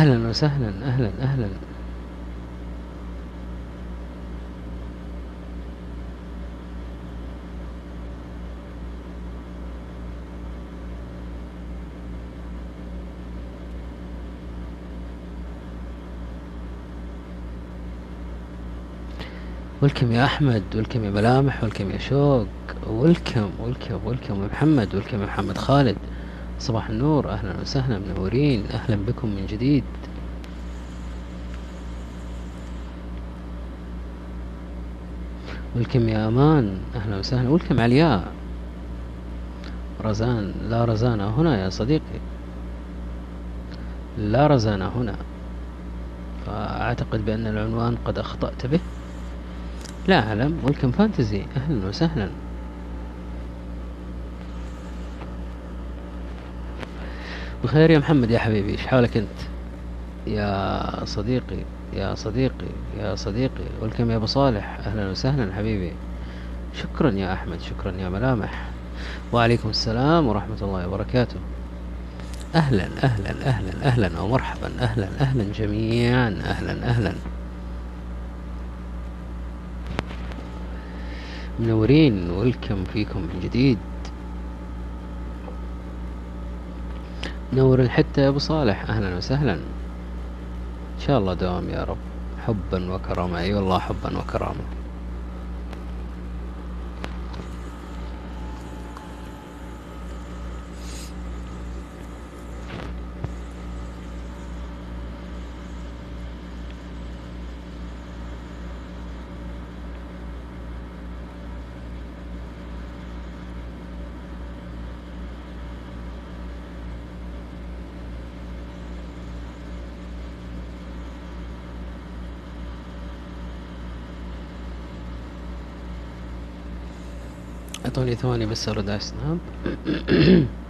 أهلا وسهلا أهلا أهلا. ولكم يا أحمد ولكم يا ملامح ولكم يا شوق. ولكم ولكم ولكم محمد ولكم محمد خالد. صباح النور أهلا وسهلا منورين أهلا بكم من جديد. ولكم يا أمان؟ أهلا وسهلا. ولكم علياء؟ رزان لا رزانة هنا يا صديقي. لا رزانة هنا. فأعتقد بأن العنوان قد أخطأت به. لا أعلم. ولكم فانتزي. أهلا وسهلا. بخير يا محمد يا حبيبي إيش حالك أنت؟ يا صديقي يا صديقي يا صديقي ولكم يا أبو صالح. أهلا وسهلا حبيبي. شكرا يا أحمد شكرا يا ملامح. وعليكم السلام ورحمة الله وبركاته. أهلا أهلا أهلا أهلا ومرحبا. أهلا أهلا جميعا. أهلا أهلا. منورين ولكم فيكم من جديد. نور الحتة يا أبو صالح. أهلا وسهلا. إن شاء الله دوام يا رب. حبا وكرامة. أي والله حبا وكرامة اعطوني ثواني بس أرد على سناب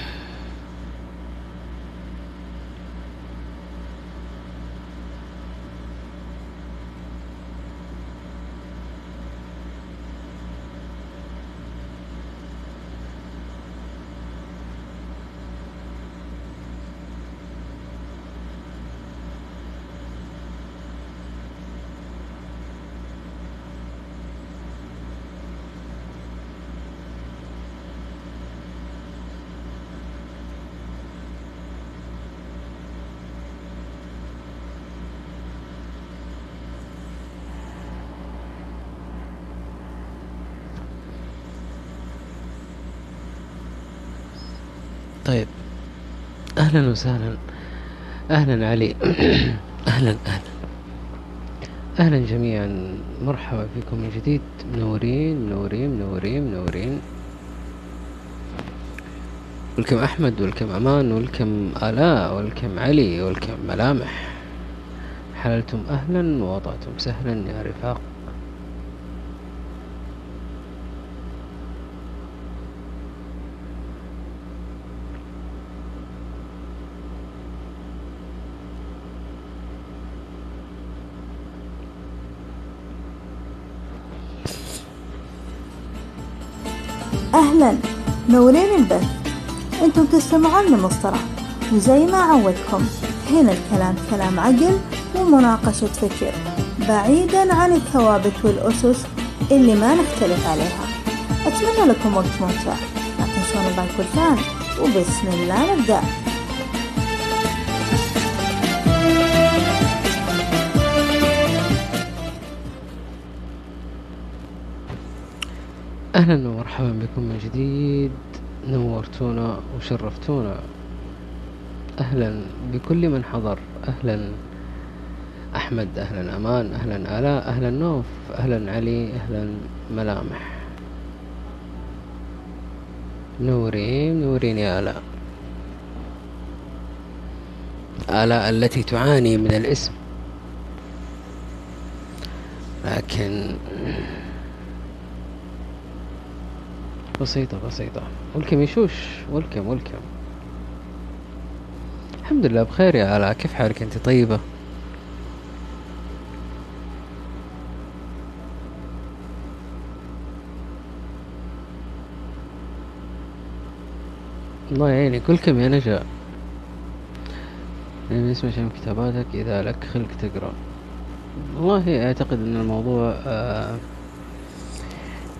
طيب. أهلا وسهلا. أهلا علي. أهلا أهلا. أهلا جميعا. مرحبا فيكم من جديد. منورين منورين منورين منورين. ولكم أحمد ولكم أمان ولكم آلاء ولكم علي ولكم ملامح. حللتم أهلا ووضعتم سهلا يا رفاق. تستمعون لمصطلح وزي ما عودكم. هنا الكلام كلام عقل ومناقشة فكر بعيدا عن الثوابت والأسس اللي ما نختلف عليها. أتمنى لكم وقت ممتع. لا تنسون اللايك والفان وبسم الله نبدأ. أهلا ومرحبا بكم من جديد. نورتونا وشرفتونا. أهلا بكل من حضر. أهلا أحمد أهلا أمان أهلا آلاء أهلا نوف أهلا علي أهلا ملامح. نورين نورين يا آلاء. آلاء التي تعاني من الإسم. لكن بسيطة بسيطة. ولكم يشوش ولكم ولكم. الحمد لله بخير يا آلاء كيف حالك أنت طيبة؟ الله يعينك ولكم يا نجا. يعني اسمع شيء من كتاباتك إذا لك خلق تقرأ. والله أعتقد أن الموضوع آه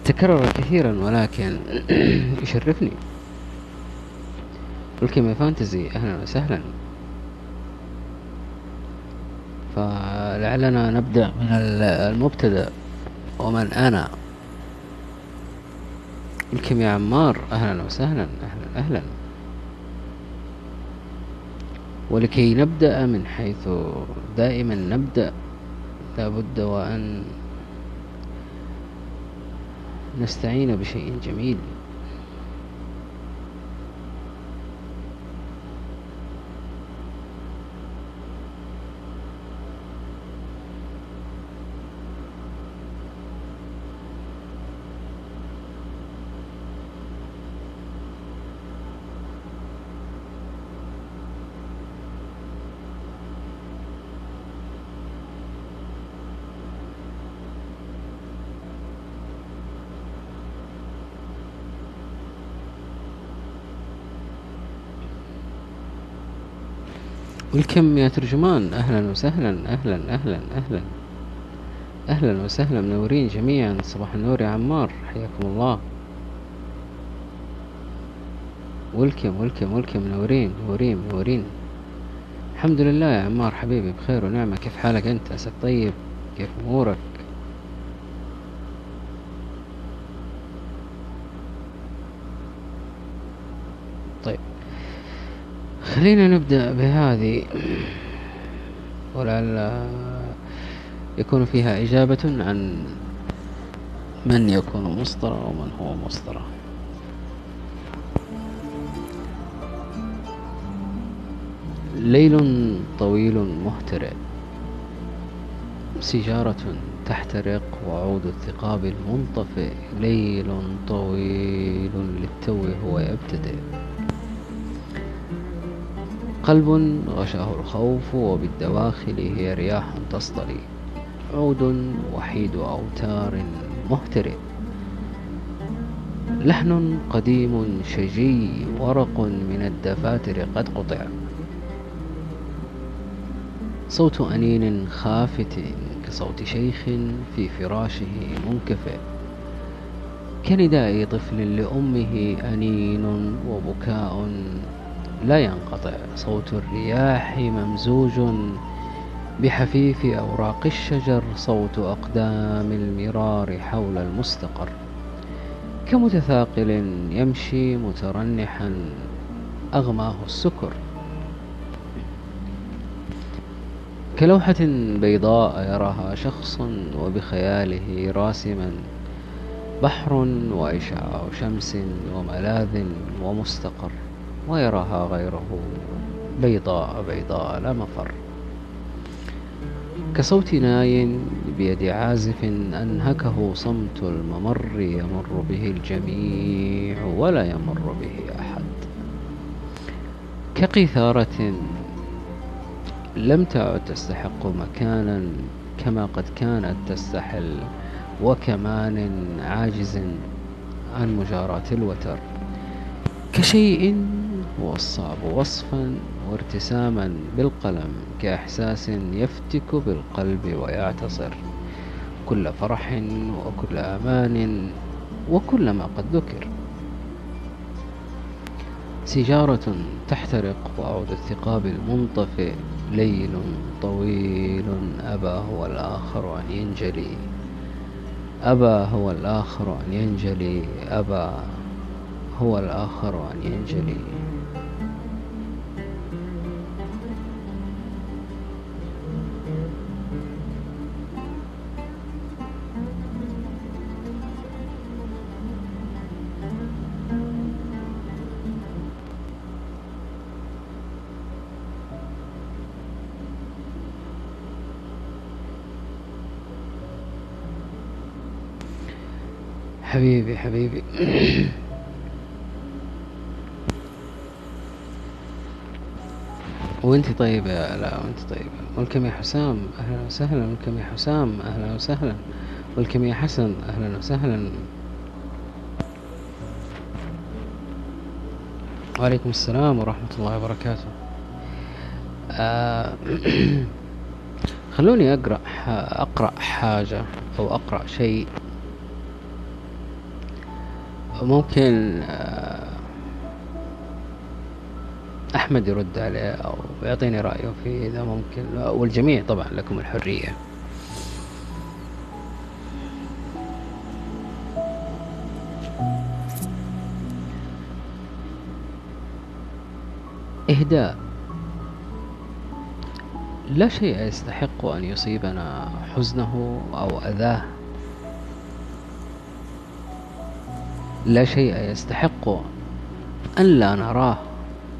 تكرر كثيرا ولكن يشرفني. الكيميا فانتزي أهلا وسهلا. فلعلنا نبدأ من المبتدأ. ومن أنا؟ الكيمياء عمار أهلا وسهلا أهلا أهلا. ولكي نبدأ من حيث دائما نبدأ لابد وأن نستعين بشيء جميل. والكم يا ترجمان؟ أهلا وسهلا أهلا أهلا أهلا. أهلا وسهلا منورين جميعا. صباح النور يا عمار حياكم الله. ولكم ولكم ولكم منورين منورين منورين. الحمد لله يا عمار حبيبي بخير ونعمة. كيف حالك أنت؟ أسك طيب كيف أمورك؟ خلينا نبدأ بهذه. ولعل يكون فيها إجابة عن من يكون مصدرا ومن هو مصدرا. ليل طويل مهترئ سجارة تحترق وعود الثقاب المنطفئ. ليل طويل للتو هو يبتدئ. قلب غشاه الخوف وبالدواخل هي رياح تصطلي. عود وحيد أوتار مهترئ لحن قديم شجي ورق من الدفاتر قد قطع. صوت أنين خافت كصوت شيخ في فراشه منكفئ كنداء طفل لأمه أنين وبكاء لا ينقطع. صوت الرياح ممزوج بحفيف أوراق الشجر صوت أقدام المرار حول المستقر. كمتثاقل يمشي مترنحا أغماه السكر. كلوحة بيضاء يراها شخص وبخياله راسما بحر وإشعاع شمس وملاذ ومستقر. ويراها غيره. بيضاء بيضاء لا مفر كصوت ناي بيد عازف أنهكه صمت الممر يمر به الجميع ولا يمر به أحد. كقيثارة لم تعد تستحق مكانا كما قد كانت تستحل وكمان عاجز عن مجاراة الوتر. كشيء هو الصعب وصفا وارتساما بالقلم كإحساس يفتك بالقلب ويعتصر. كل فرح وكل أمان وكل ما قد ذكر. سجارة تحترق وعود الثقاب المنطفئ. ليل طويل أبى هو الآخر أن ينجلي. أبى هو الآخر أن ينجلي. أبى هو الآخر أن ينجلي. حبيبي حبيبي. وانت طيبة لا وانت طيبة. ولكم يا حسام؟ أهلا وسهلا. ولكم يا حسام؟ أهلا وسهلا. ولكم يا حسن؟ أهلا وسهلا. وعليكم السلام ورحمة الله وبركاته. آه خلوني أقرأ أقرأ حاجة أو أقرأ شيء. ممكن آه، أحمد يرد عليه أو يعطيني رأيه فيه إذا ممكن. والجميع طبعا لكم الحرية. إهداء. لا شيء يستحق أن يصيبنا حزنه أو أذاه. لا شيء يستحق أن لا نراه.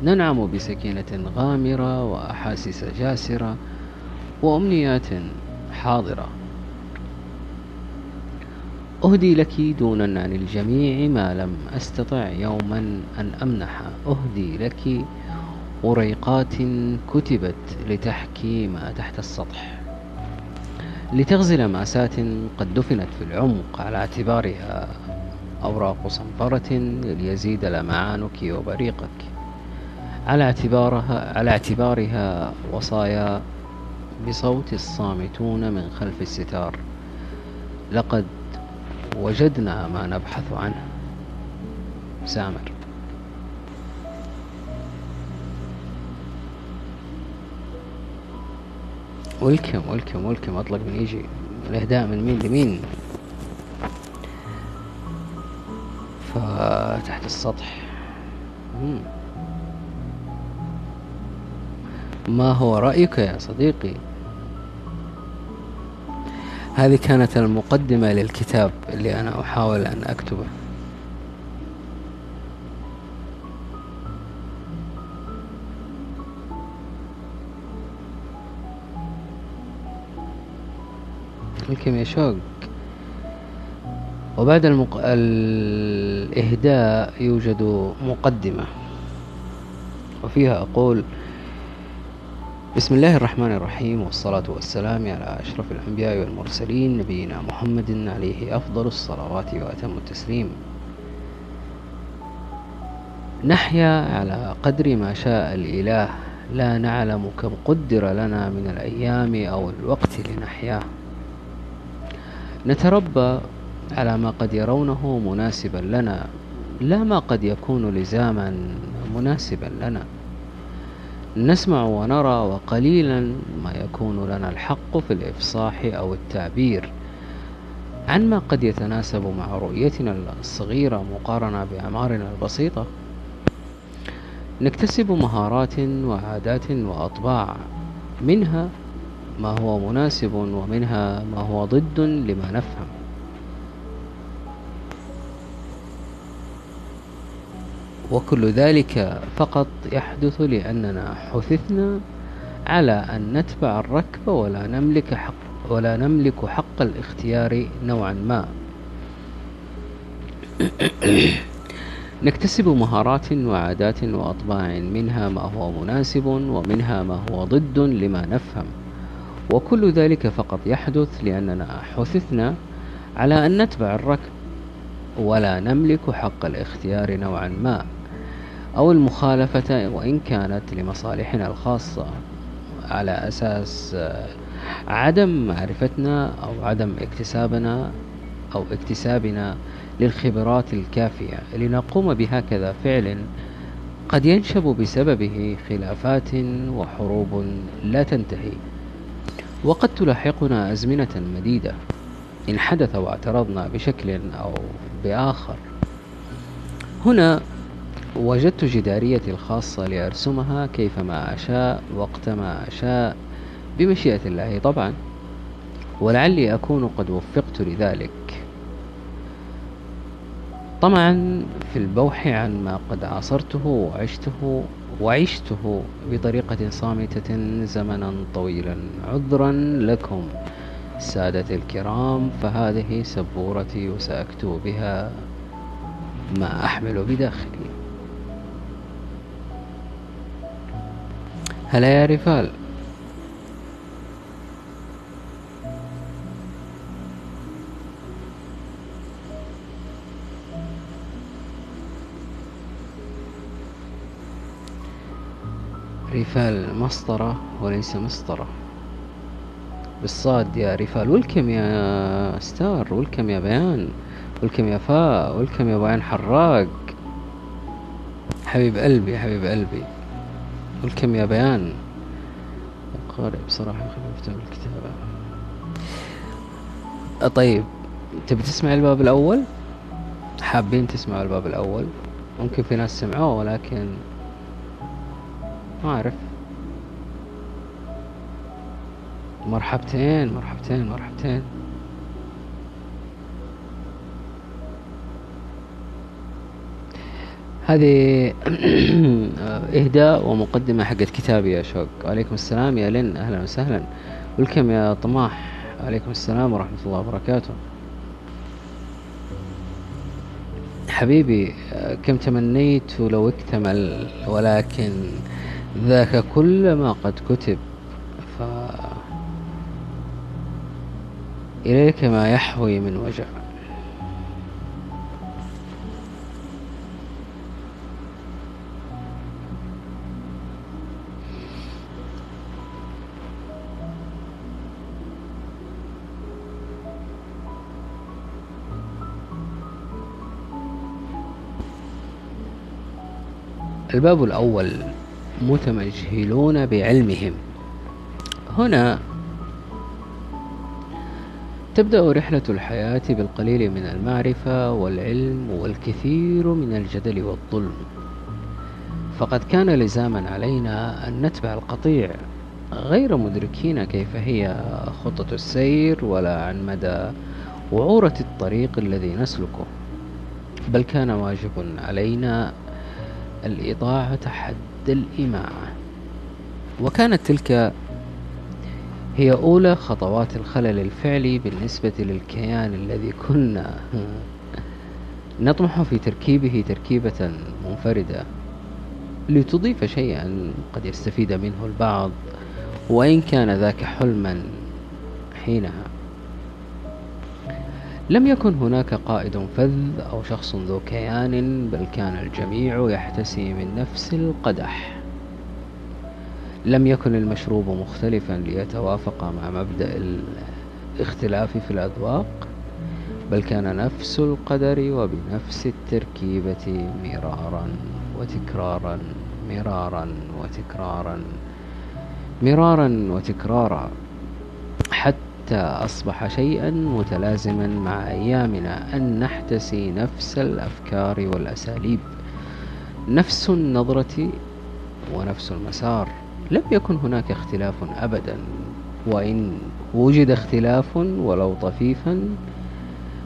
ننعم بسكينة غامرة وأحاسيس جاسرة وأمنيات حاضرة. أهدي لك دونا عن الجميع ما لم أستطع يوما أن أمنح. أهدي لك وريقات كتبت لتحكي ما تحت السطح. لتغزل مأساة قد دفنت في العمق على اعتبارها. أوراق صنفرة ليزيد لمعانك وبريقك. على اعتبارها على اعتبارها وصايا بصوت الصامتون من خلف الستار. لقد وجدنا ما نبحث عنه. سامر. ولكم ولكم ولكم أطلق من يجي. الإهداء من مين لمين؟ فتحت السطح. ما هو رأيك يا صديقي؟ هذه كانت المقدمة للكتاب اللي أنا أحاول أن أكتبه. يا شوق. وبعد المق... الإهداء يوجد مقدمة. وفيها أقول بسم الله الرحمن الرحيم والصلاة والسلام على أشرف الأنبياء والمرسلين نبينا محمد عليه أفضل الصلوات وأتم التسليم. نحيا على قدر ما شاء الإله لا نعلم كم قدر لنا من الأيام أو الوقت لنحياه. نتربى على ما قد يرونه مناسبا لنا؟ لا ما قد يكون لزاما مناسبا لنا. نسمع ونرى وقليلا ما يكون لنا الحق في الإفصاح أو التعبير. عن ما قد يتناسب مع رؤيتنا الصغيرة مقارنة بأعمارنا البسيطة؟ نكتسب مهارات وعادات وأطباع. منها ما هو مناسب ومنها ما هو ضد لما نفهم. وكل ذلك فقط يحدث لأننا حثثنا على أن نتبع الركب ولا نملك حق ولا نملك حق الاختيار نوعا ما. نكتسب مهارات وعادات وأطباع منها ما هو مناسب ومنها ما هو ضد لما نفهم. وكل ذلك فقط يحدث لأننا حثثنا على أن نتبع الركب ولا نملك حق الاختيار نوعا ما. أو المخالفة وإن كانت لمصالحنا الخاصة على أساس آه، عدم معرفتنا أو عدم اكتسابنا أو اكتسابنا للخبرات الكافية. لنقوم بهكذا فعل قد ينشب بسببه خلافات وحروب لا تنتهي. وقد تلاحقنا أزمنة مديدة إن حدث واعترضنا بشكل أو بآخر. هنا وجدت جداريتي الخاصة لأرسمها كيفما أشاء وقتما أشاء بمشيئة الله طبعا. ولعلي أكون قد وفقت لذلك. طمعا في البوح عن ما قد عاصرته وعشته وعشته بطريقة صامتة زمنا طويلا. عذرا لكم سادتي الكرام فهذه سبورتي وسأكتب بها ما أحمل بداخلي. هلا يا رفال. رفال مسطرة وليس مسطرة. بالصاد يا رفال. welcome يا ستار؟ welcome يا بيان؟ welcome يا فاء؟ welcome يا بيان حراق؟ حبيب قلبي حبيب قلبي. welcome يا بيان. قارئ بصراحة خفيفة الكتابة. طيب تبي تسمع الباب الأول؟ حابين تسمعوا الباب الأول؟ ممكن في ناس سمعوه ولكن ما أعرف. مرحبتين مرحبتين مرحبتين. هذه إهداء ومقدمة حقت كتابي يا شوق. وعليكم السلام يا لين. أهلا وسهلا. ولكم يا طماح؟ عليكم السلام ورحمة الله وبركاته. حبيبي كم تمنيت لو اكتمل ولكن ذاك كل ما قد كتب. ف إليك ما يحوي من وجع. الباب الأول متمجهلون بعلمهم. هنا تبدأ رحلة الحياة بالقليل من المعرفة والعلم والكثير من الجدل والظلم. فقد كان لزاما علينا أن نتبع القطيع. غير مدركين كيف هي خطة السير ولا عن مدى وعورة الطريق الذي نسلكه. بل كان واجب علينا الإطاعة حد الإماعة وكانت تلك هي أولى خطوات الخلل الفعلي بالنسبة للكيان الذي كنا نطمح في تركيبه تركيبة منفردة. لتضيف شيئا قد يستفيد منه البعض وإن كان ذاك حلما حينها. لم يكن هناك قائد فذ أو شخص ذو كيان بل كان الجميع يحتسي من نفس القدح. لم يكن المشروب مختلفا ليتوافق مع مبدأ الاختلاف في الأذواق بل كان نفس القدر وبنفس التركيبة مرارا وتكرارا مرارا وتكرارا مرارا وتكرارا. حتى أصبح شيئا متلازما مع أيامنا أن نحتسي نفس الأفكار والأساليب. نفس النظرة ونفس المسار. لم يكن هناك اختلاف أبدا وإن وجد اختلاف ولو طفيفا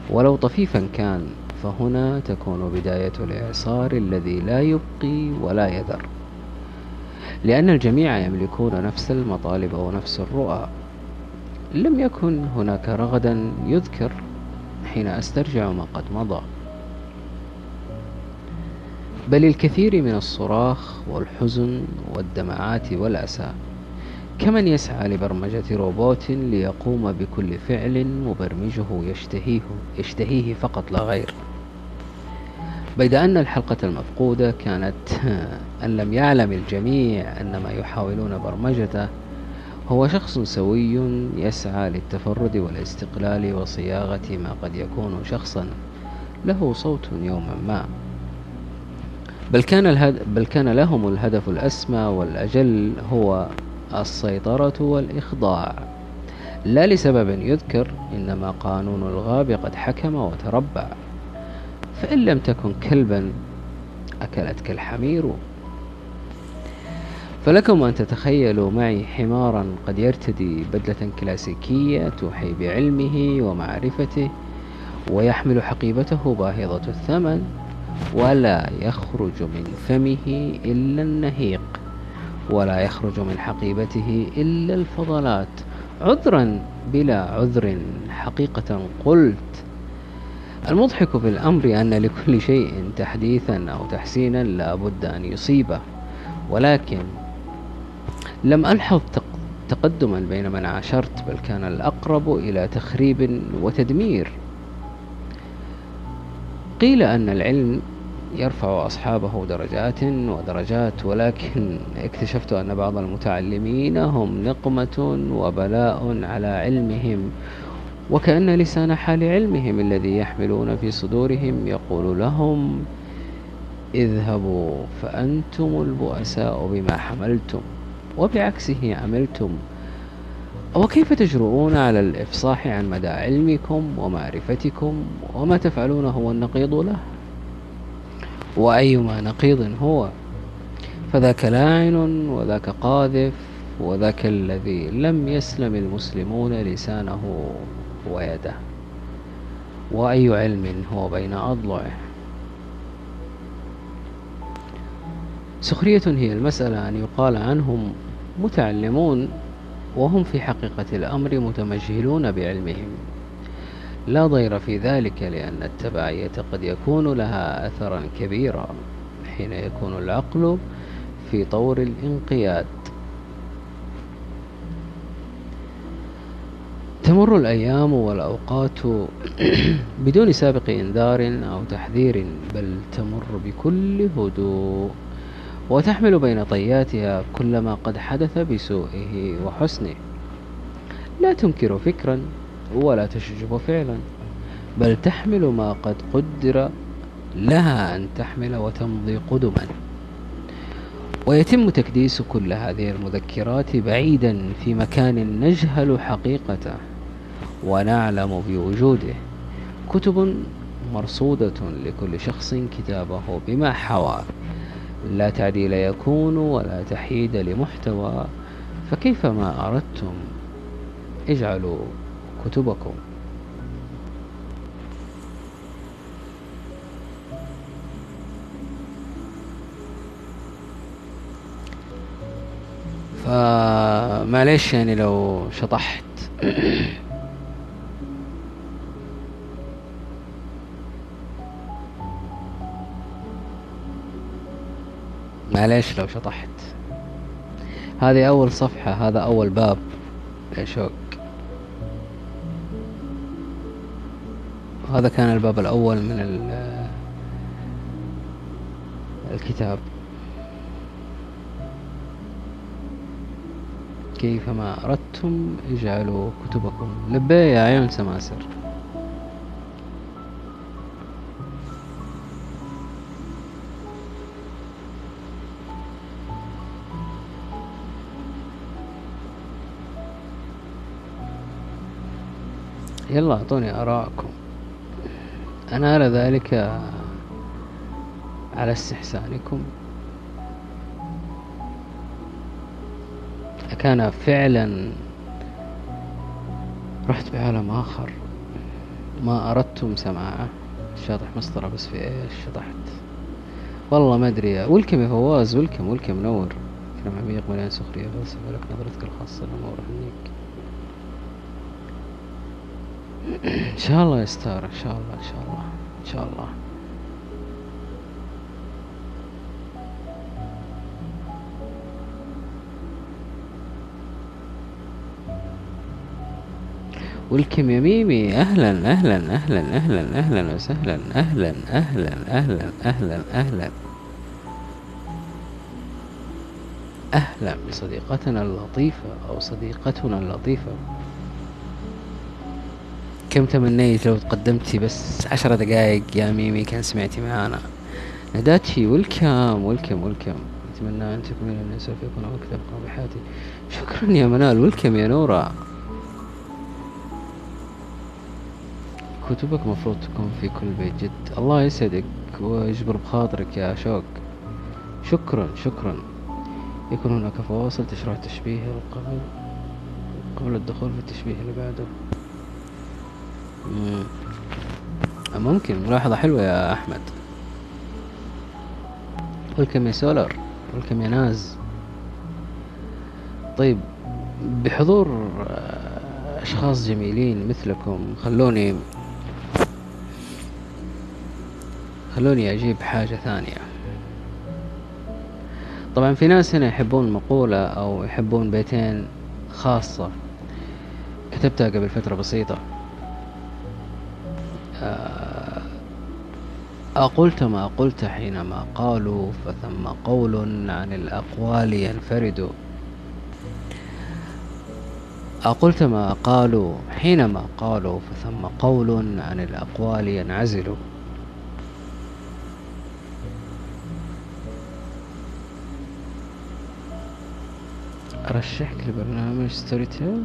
ولو طفيفا كان فهنا تكون بداية الإعصار الذي لا يبقي ولا يذر. لأن الجميع يملكون نفس المطالب ونفس الرؤى. لم يكن هناك رغدا يذكر حين أسترجع ما قد مضى. بل الكثير من الصراخ والحزن والدمعات والأسى. كمن يسعى لبرمجة روبوت ليقوم بكل فعل مبرمجه يشتهيه, يشتهيه فقط لا غير. بيد أن الحلقة المفقودة كانت أن لم يعلم الجميع أن ما يحاولون برمجته هو شخص سوي يسعى للتفرد والاستقلال وصياغة ما قد يكون شخصا. له صوت يوما ما. بل كان, الهد... بل كان لهم الهدف الأسمى والأجل هو السيطرة والإخضاع. لا لسبب يذكر إنما قانون الغاب قد حكم وتربع فإن لم تكن كلبا أكلتك الحمير. فلكم أن تتخيلوا معي حمارا قد يرتدي بدلة كلاسيكية توحي بعلمه ومعرفته ويحمل حقيبته باهظة الثمن ولا يخرج من فمه إلا النهيق ولا يخرج من حقيبته إلا الفضلات عذرا بلا عذر حقيقة قلت المضحك في الأمر أن لكل شيء تحديثا أو تحسينا لا بد أن يصيبه ولكن لم ألحظ تقدما بين من عاشرت بل كان الأقرب إلى تخريب وتدمير. قيل أن العلم يرفع أصحابه درجات ودرجات ولكن اكتشفت أن بعض المتعلمين هم نقمة وبلاء على علمهم وكأن لسان حال علمهم الذي يحملون في صدورهم يقول لهم اذهبوا فأنتم البؤساء بما حملتم. وبعكسه عملتم. وكيف تجرؤون على الإفصاح عن مدى علمكم ومعرفتكم وما تفعلونه هو النقيض له؟ وأيما نقيض هو؟ فذاك لاعن وذاك قاذف وذاك الذي لم يسلم المسلمون لسانه ويده. وأي علم هو بين أضلعه؟ سخرية هي المسألة أن يقال عنهم متعلمون وهم في حقيقة الأمر متمجهلون بعلمهم. لا ضير في ذلك لأن التبعية قد يكون لها أثرا كبيرا حين يكون العقل في طور الانقياد. تمر الأيام والأوقات بدون سابق إنذار أو تحذير بل تمر بكل هدوء. وتحمل بين طياتها كل ما قد حدث بسوءه وحسنه. لا تنكر فكرا ولا تشجب فعلا بل تحمل ما قد قدر لها أن تحمل وتمضي قدما. ويتم تكديس كل هذه المذكرات بعيدا في مكان نجهل حقيقته ونعلم بوجوده. كتب مرصودة لكل شخص كتابه بما حوى لا تعديل يكون ولا تحييد لمحتوى. فكيفما أردتم اجعلوا كتبكم. فمعليش يعني لو شطحت. معليش لو شطحت. هذه أول صفحة هذا أول باب. يا شوق. هذا كان الباب الأول من الكتاب. كيفما أردتم اجعلوا كتبكم. لبي يا عيون سماسر. يلا أعطوني آراءكم. أنا أرى ذلك على استحسانكم. أكان فعلا رحت بعالم آخر. ما أردتم سماعه. شاطح مسطرة بس في إيش؟ شطحت. والله ما أدري. ولكم يا فواز ولكم ولكم نور. كلام عميق مليان سخرية. بس لك نظرتك الخاصة. لأمور إن شاء الله يستار إن شاء الله إن شاء الله إن شاء الله. ولكم يا ميمي أهلا أهلا أهلا أهلا أهلا وسهلا أهلا أهلا أهلا أهلا أهلا. أهلا بصديقتنا اللطيفة أو صديقتنا اللطيفة. كم تمنيت لو تقدمتي بس عشرة دقايق يا ميمي كان سمعتي معانا. نداتشي ولكم ولكم ولكم أتمنى أن تكونين من سوف يكون وقت ابقى بحياتي شكرا يا منال. ولكم يا نورا. كتبك مفروض تكون في كل بيت جد. الله يسعدك ويجبر بخاطرك يا شوق. شكرا شكرا. يكون هناك فواصل تشرح التشبيه قبل قبل الدخول في التشبيه اللي بعده. ممكن. ملاحظة حلوة يا أحمد. ولكم يا سولر ولكم يا ناز. طيب بحضور أشخاص جميلين مثلكم خلوني خلوني أجيب حاجة ثانية. طبعا في ناس هنا يحبون مقولة أو يحبون بيتين خاصة. كتبتها قبل فترة بسيطة. آه، أقلت ما قلت حينما قالوا فثم قول عن الأقوال ينفرد. أقلت ما قالوا حينما قالوا فثم قول عن الأقوال ينعزل. أرشحك لبرنامج ستوري تيل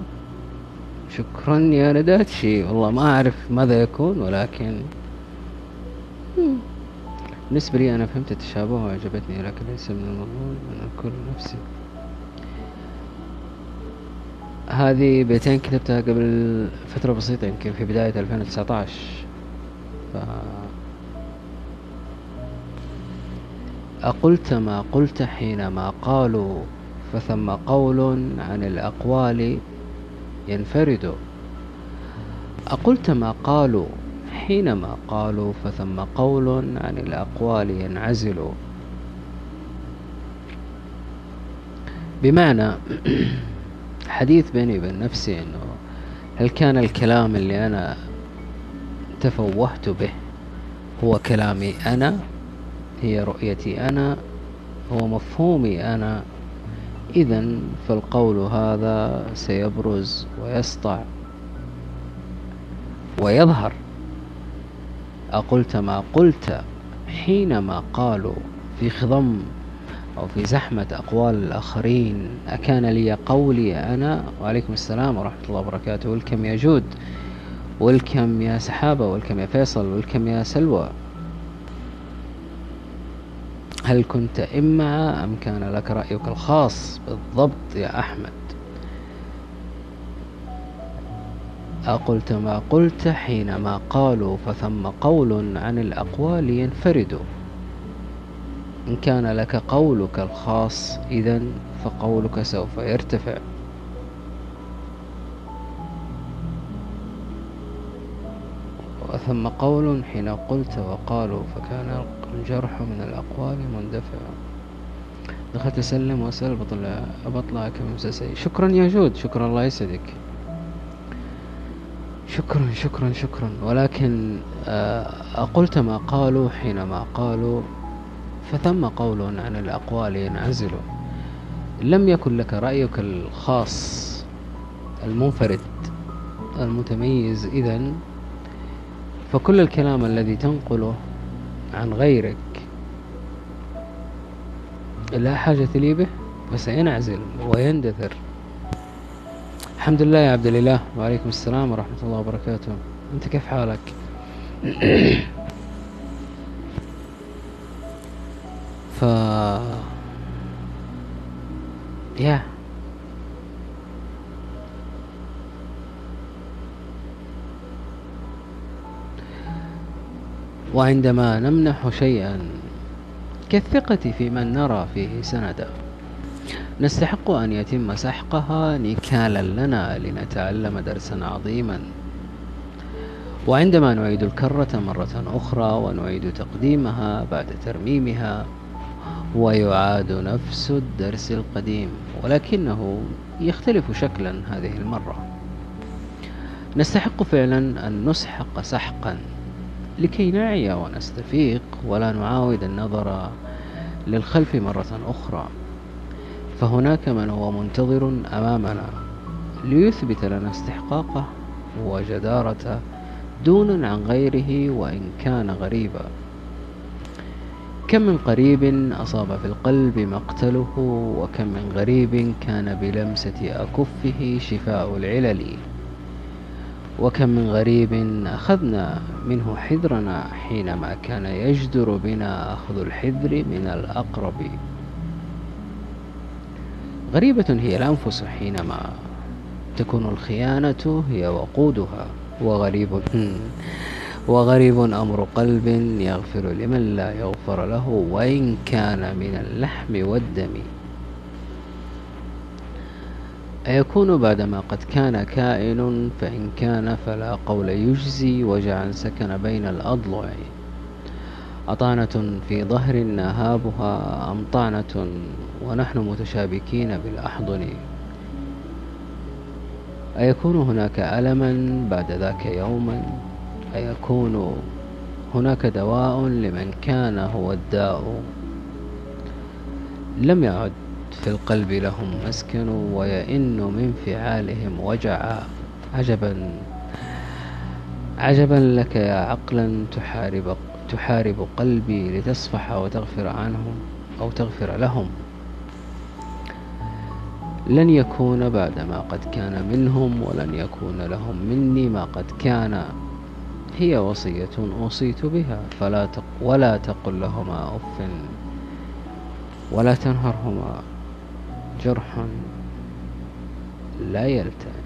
شكرا يا نداتشي والله ما أعرف ماذا يكون ولكن بالنسبة لي أنا فهمت التشابه وعجبتني لكن ليس من المضمون أن أكون نفسي. هذه بيتين كتبتها قبل فترة بسيطة يمكن في بداية 2019 ف... أقلت ما قلت حينما قالوا فثم قول عن الأقوال ينفرد. أقلت ما قالوا حينما قالوا فثم قول عن الأقوال ينعزل. بمعنى حديث بيني وبين نفسي إنه هل كان الكلام اللي أنا تفوهت به هو كلامي أنا؟ هي رؤيتي أنا؟ هو مفهومي أنا؟ اذا فالقول هذا سيبرز ويسطع ويظهر. أقلت ما قلت حينما قالوا في خضم أو في زحمة أقوال الآخرين أكان لي قولي أنا وعليكم السلام ورحمة الله وبركاته والكم يا جود والكم يا سحابة والكم يا فيصل والكم يا سلوى. هل كنت إما أم كان لك رأيك الخاص بالضبط يا أحمد؟ أقلت ما قلت حينما قالوا فثم قول عن الأقوال ينفرد. إن كان لك قولك الخاص إذا فقولك سوف يرتفع. وثم قول حين قلت وقالوا فكان الجرح من الأقوال مندفع. دخلت أسلم وأسأل بطلع بطلع كمسلسل شكرا يا جود. شكرا. الله يسعدك. شكرا شكرا شكرا. ولكن آه، أقلت ما قالوا حينما قالوا فثم قول عن الأقوال ينعزل. لم يكن لك رأيك الخاص المنفرد المتميز إذا فكل الكلام الذي تنقله عن غيرك. لا حاجة لي به فسينعزل ويندثر. الحمد لله يا عبد الإله. وعليكم السلام ورحمة الله وبركاته. أنت كيف حالك؟ ف يا وعندما نمنح شيئا كالثقة في من نرى فيه سندا نستحق أن يتم سحقها نكالا لنا لنتعلم درسا عظيما. وعندما نعيد الكرة مرة أخرى ونعيد تقديمها بعد ترميمها ويعاد نفس الدرس القديم ولكنه يختلف شكلا هذه المرة. نستحق فعلا أن نسحق سحقا. لكي نعي ونستفيق ولا نعاود النظر للخلف مرة أخرى. فهناك من هو منتظر أمامنا ليثبت لنا استحقاقه وجدارته دونا عن غيره وإن كان غريبا. كم من قريب أصاب في القلب مقتله وكم من غريب كان بلمسة أكفه شفاء العلل. وكم من غريب أخذنا منه حذرنا حينما كان يجدر بنا أخذ الحذر من الأقرب. غريبة هي الأنفس حينما تكون الخيانة هي وقودها. وغريب وغريب أمر قلب يغفر لمن لا يغفر له وإن كان من اللحم والدم. أيكون بعدما قد كان كائن فإن كان فلا قول يجزي وجعا سكن بين الأضلع. أطعنة في ظهر نهابها أم طعنة ونحن متشابكين بالأحضن. أيكون هناك ألما بعد ذاك يوما؟ أيكون هناك دواء لمن كان هو الداء؟ لم يعد. في القلب لهم مسكن ويئن من فعالهم وجعا. عجبا. عجبا لك يا عقلا تحارب تحارب قلبي لتصفح وتغفر عنهم أو تغفر لهم. لن يكون بعد ما قد كان منهم ولن يكون لهم مني ما قد كان. هي وصية أوصيت بها فلا تق ولا تقل لهما أف ولا تنهرهما. جرح لا يلتئم.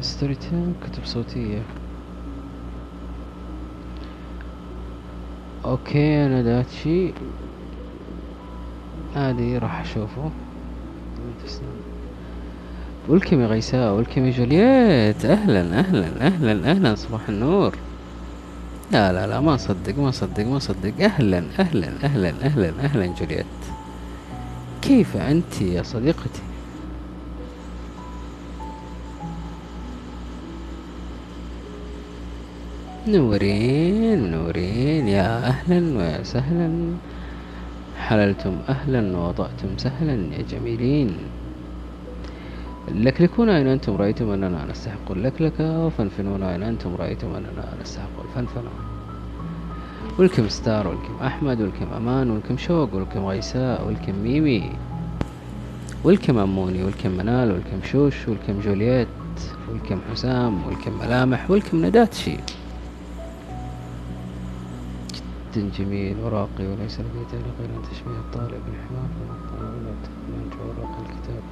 Storytel كتب صوتية okay أنا داتشي عادي راح اشوفه. welcome يا غيساء welcome يا جولييت. أهلا أهلا أهلا أهلا صباح النور. لا لا لا ما صدق ما صدق ما صدق. أهلا أهلا أهلا أهلا أهلا جولييت. كيف أنت يا صديقتي؟ نورين نورين يا أهلا وسهلا. حللتم أهلا ووضعتم سهلا يا جميلين. لكلكون أين أنتم؟ رأيتم أننا نستحق اللكلكة وفنفنون أين أنتم؟ رأيتم أننا نستحق الفنفنة. ولكم ستار ولكم أحمد ولكم أمان ولكم شوق ولكم غيساء ولكم ميمي ولكم أموني ولكم منال ولكم شوش ولكم جولييت ولكم حسام ولكم ملامح ولكم نداتشي. جدا جميل وراقي وليس لدي غير أن تشبيه الطالب بالحمار من جورق الكتاب.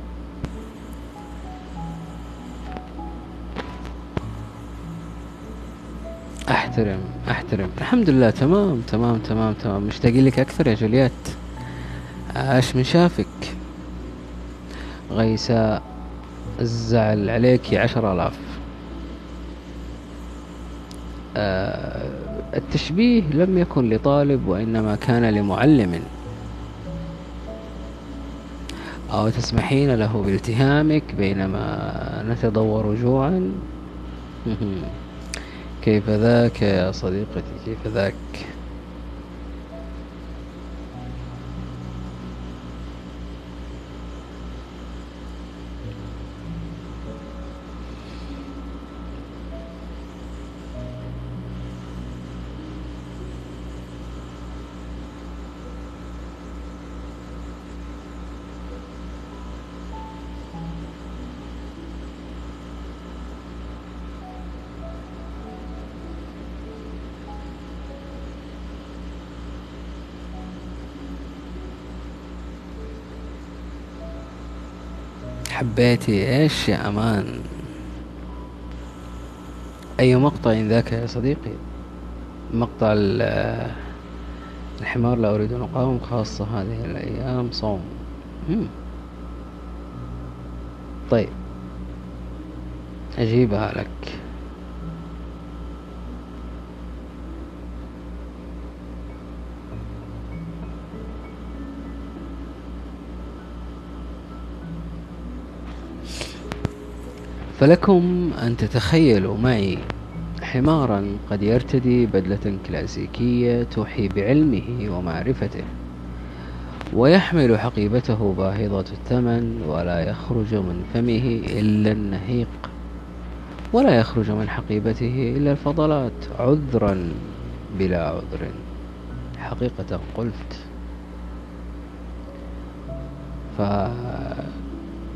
أحترم أحترم. الحمد لله تمام تمام تمام تمام. مشتاقين لك أكثر يا جوليات عاش من شافك؟ غيساء الزعل عليك عشر آلاف. آه التشبيه لم يكن لطالب وإنما كان لمعلم. أو تسمحين له بالتهامك بينما نتدور جوعا؟ كيف ذاك يا صديقتي؟ كيف ذاك؟ حبيتي إيش يا أمان؟ أي مقطع ذاك يا صديقي؟ مقطع الحمار لا أريد أن أقاوم خاصة هذه الأيام صوم. مم. طيب أجيبها لك. فلكم أن تتخيلوا معي حمارا قد يرتدي بدلة كلاسيكية توحي بعلمه ومعرفته ويحمل حقيبته باهظة الثمن ولا يخرج من فمه إلا النهيق ولا يخرج من حقيبته إلا الفضلات عذرا بلا عذر. حقيقة قلت.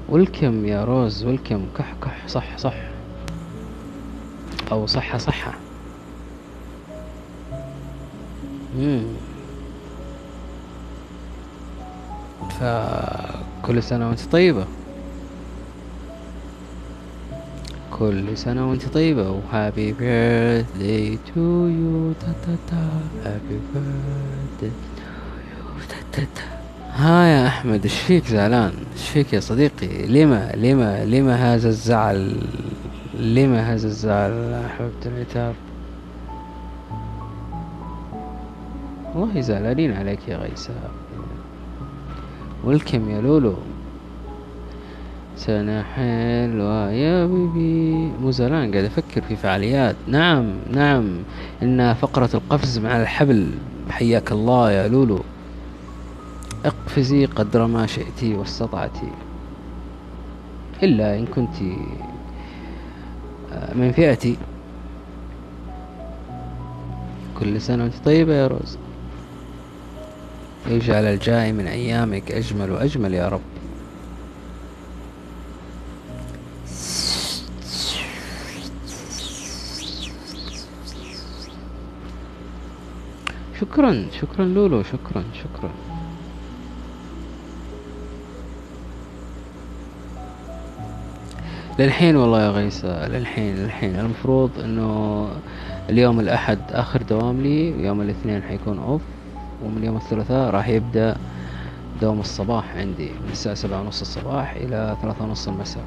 welcome يا روز welcome كح كح صح صح أو صحة صحة مم. فكل سنة وانت طيبة كل سنة وانت طيبة و happy birthday to you تا تا تا happy birthday to يو تا تا تا ها يا أحمد إيش فيك زعلان؟ إيش فيك يا صديقي؟ لما لما لما هذا الزعل؟ لما هذا الزعل حبيبة العتاب؟ والله زعلانين عليك يا غيساء والكم يا لولو؟ سنة حلوة يا بيبي. مو زعلان قاعد أفكر في فعاليات. نعم نعم. إن فقرة القفز مع الحبل. حياك الله يا لولو. اقفزي قدر ما شئت واستطعت. إلا إن كنت آه، من فئتي. كل سنة وأنت طيبة يا روز. يجعل الجاي من أيامك أجمل وأجمل يا رب. شكرا شكرا لولو شكرا شكرا. للحين والله يا غيسة للحين للحين. المفروض إنه اليوم الأحد آخر دوام لي ويوم الاثنين حيكون اوف ومن يوم الثلاثاء راح يبدأ دوام الصباح عندي من الساعة سبعة ونص الصباح إلى ثلاثة ونص المساء.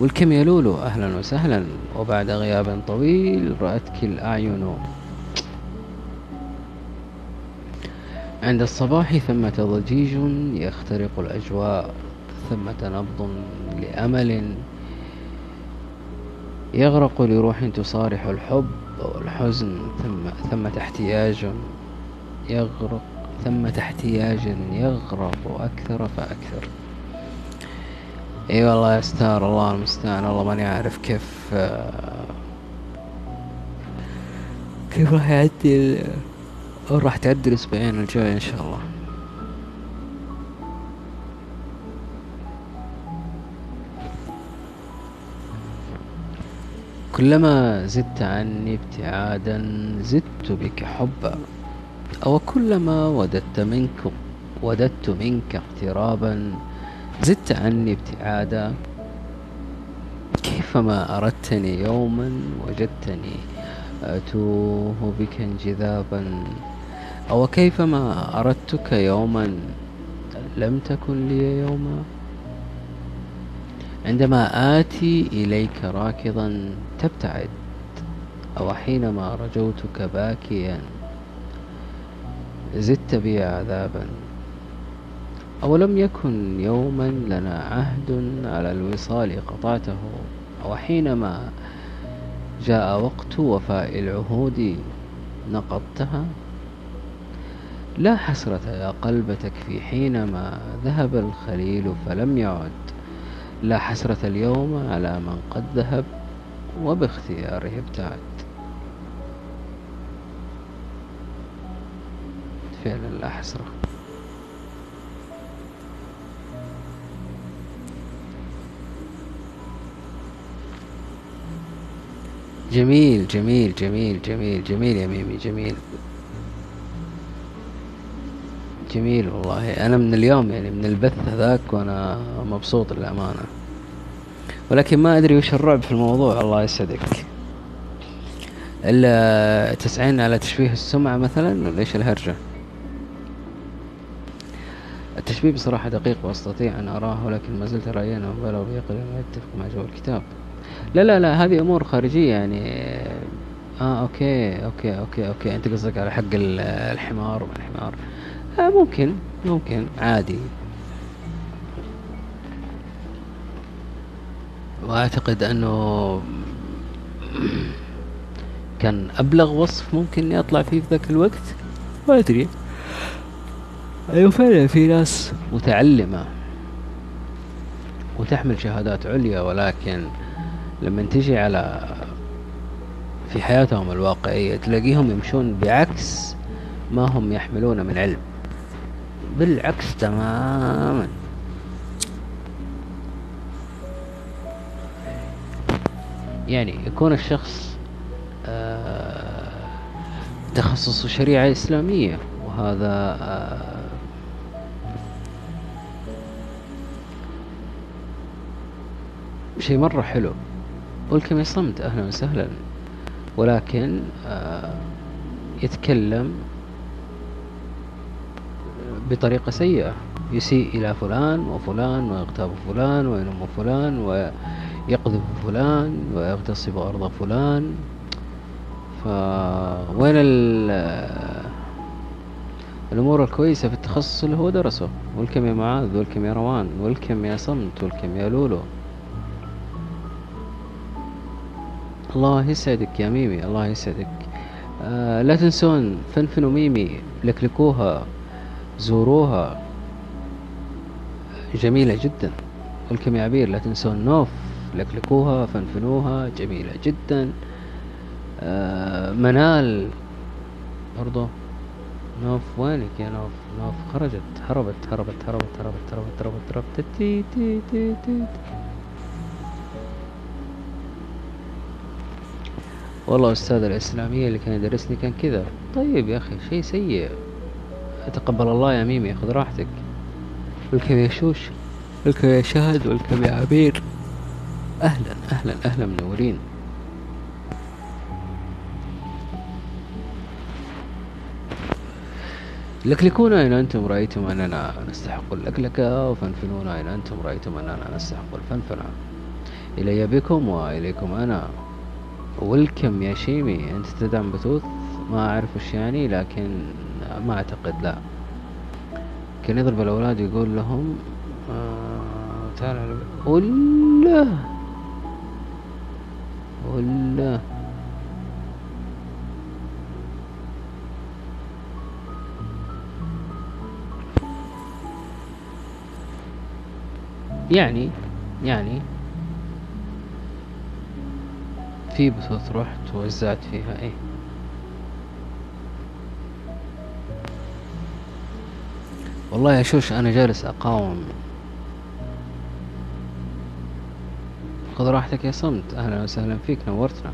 والكم يا لولو؟ أهلا وسهلا. وبعد غياب طويل رأتك الأعين عند الصباح ثمة ضجيج يخترق الأجواء ثمة نبض لأمل يغرق لروح تصارح الحب والحزن ثم ثمة احتياج يغرق ثمة احتياج يغرق أكثر فأكثر. إي أيوة والله يا ستار الله المستعان والله ماني عارف كيف كيف راح يعدي راح تعدي الأسبوعين الجاي إن شاء الله. كلما زدت عني ابتعادا زدت بك حبا أو كلما وددت منك وددت منك اقترابا زدت عني ابتعادا. كيفما أردتني يوما وجدتني أتوه بك انجذابا أو كيفما أردتك يوما لم تكن لي يوما عندما آتي إليك راكضا تبتعد أو حينما رجوتك باكيا زدت بي عذابا. أولم يكن يوما لنا عهد على الوصال قطعته أو حينما جاء وقت وفاء العهود نقضتها؟ لا حسرة يا قلبتك في حينما ذهب الخليل فلم يعد. لا حسرة اليوم على من قد ذهب وباختياره ابتعد. فعلا لا حسرة جميل جميل جميل جميل جميل يا ميمي جميل. جميل والله. أنا من اليوم يعني من البث هذاك وأنا مبسوط للأمانة. ولكن ما أدري وش الرعب في الموضوع الله يسعدك. إلا تسعين على تشويه السمعة مثلا ولا إيش الهرجة؟ التشبيه بصراحة دقيق وأستطيع أن أراه ولكن ما زلت رأيي أنه بلغ به ما يتفق مع جو الكتاب. لا لا لا هذه أمور خارجية يعني. آه okay okay okay okay. أنت قصدك على حق الحمار وما الحمار. آه ممكن ممكن عادي. وأعتقد أنه كان أبلغ وصف ممكن يطلع فيه في ذاك الوقت. ما أدري. أيوة فعلا في ناس متعلمة وتحمل شهادات عليا ولكن لما تجي على في حياتهم الواقعية تلاقيهم يمشون بعكس ما هم يحملون من علم. بالعكس تماما. يعني يكون الشخص آه، تخصص شريعة إسلامية وهذا آه، شيء مرة حلو. والكم يصمت؟ أهلا وسهلا. ولكن آه، يتكلم بطريقة سيئة. يسيء إلى فلان وفلان ويغتاب فلان وينم فلان ويقذف فلان ويغتصب أرض فلان. فوين الأمور الكويسة في التخصص؟ اللي هو درسه. والكم يا معاذ والكم يا روان والكم يا صمت والكم يا لولو. الله يسعدك يا ميمي الله يسعدك. آه لا تنسون فنفنوا ميمي لكلكوها. زوروها. جميلة جدا. والكم عبير لا تنسون. نوف لكلكوها فنفنوها. جميلة جدا. آه منال برضو. نوف وينك يا نوف؟ نوف خرجت هربت هربت هربت هربت هربت هربت هربت. تي تي تي, تي. والله أستاذ الإسلامية اللي كان يدرسني كان كذا. طيب يا أخي شيء سيء. تقبل الله يا ميمي خذ راحتك. والكم يا شوش والكم يا شهد والكم يا عبير. أهلا أهلا أهلا منورين. لكلكونا إن أنتم؟ رأيتم أننا نستحق اللكلكة وفنفنونا إن أنتم؟ رأيتم أننا نستحق الفنفنة. إلي بكم وإليكم أنا. والكم يا شيمي أنت تدعم بثوث ما أعرف وش يعني لكن ما أعتقد لا. كان يضرب الأولاد يقول لهم آه تعال ولا ولا يعني يعني في بثوث رحت ووزعت فيها إيه. والله يا شوش أنا جالس أقاوم. خذ راحتك يا صمت. أهلا وسهلا فيك نورتنا.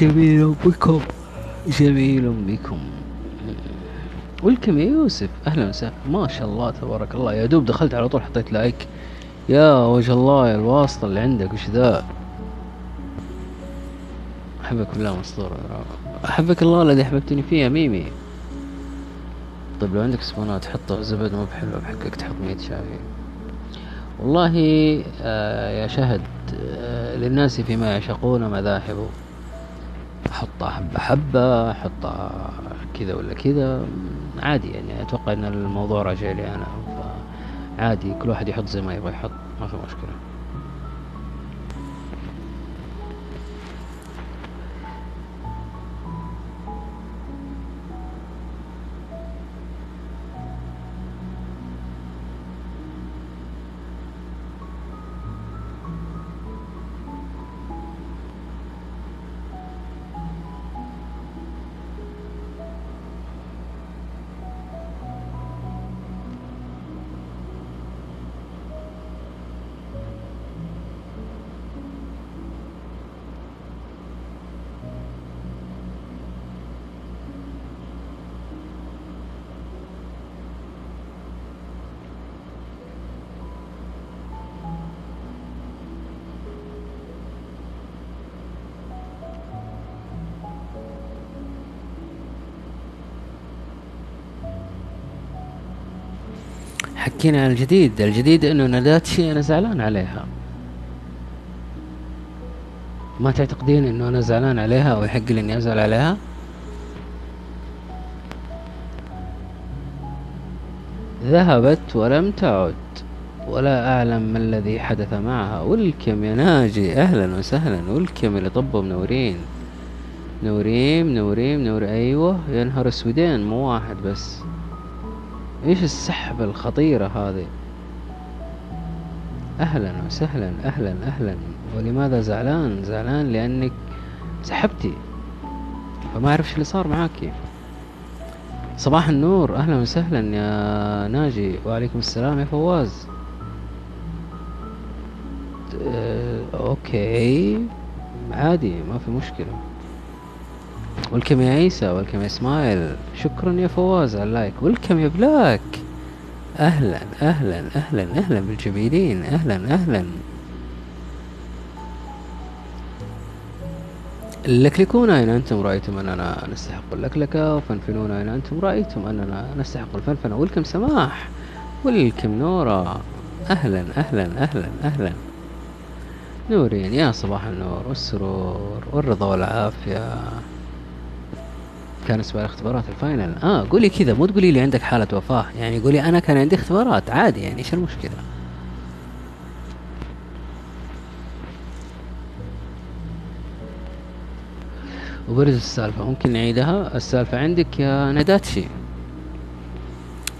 جميل بكم. جميل بكم. ولكم يا يوسف. أهلا وسهلا. ما شاء الله تبارك الله. يا دوب دخلت على طول حطيت لايك. يا وجه الله يا الواسطة اللي عندك وش ذا؟ أحبك بالله مسطور أحبك الله الذي أحببتني فيه يا ميمي. طيب لو عندك سبونات حطها زبد مو بحلوة بحقك تحط مية شاي. والله آه يا شهد آه للناس فيما يعشقون مذاهب أحطها حبة حبة أحطها كذا ولا كذا. عادي يعني أتوقع إن الموضوع راجع لي أنا. عادي كل واحد يحط زي ما يبغى يحط ما في مشكلة. حكينا عن الجديد. الجديد إنه نداتشي أنا زعلان عليها. ما تعتقدين إنه أنا زعلان عليها أو يحق لي إني أزعل عليها؟ ذهبت ولم تعد ولا أعلم ما الذي حدث معها. ولكم يا ناجي أهلا وسهلا. ولكم اللي طبوا منورين منورين منورين منور أيوة يا نهار مو واحد بس. إيش السحبة الخطيرة هذه؟ أهلا وسهلا أهلا أهلا. ولماذا زعلان؟ زعلان لأنك سحبتي. فما إيش اللي صار معاكي صباح النور أهلا وسهلا يا ناجي. وعليكم السلام يا فواز. أه okay. عادي ما في مشكلة. welcome يا عيسى welcome يا إسماعيل. شكرا يا فواز على ال like. welcome يا بلاك. أهلا أهلا أهلا أهلا بالجميلين. أهلا أهلا. لكلكون أين أنتم؟ رأيتم أننا نستحق اللكلكة. وفنفنون أين أنتم؟ رأيتم أننا نستحق الفنفنة. welcome سماح. welcome نورا أهلا أهلا أهلا أهلا. نورين يا صباح النور. والسرور. والرضا والعافية. كان اسمها الاختبارات الفاينل. آه قولي كذا مو تقولي لي عندك حالة وفاة. يعني قولي أنا كان عندي اختبارات عادي يعني إيش المشكلة؟ وبرز السالفة ممكن نعيدها؟ السالفة عندك يا نداتشي.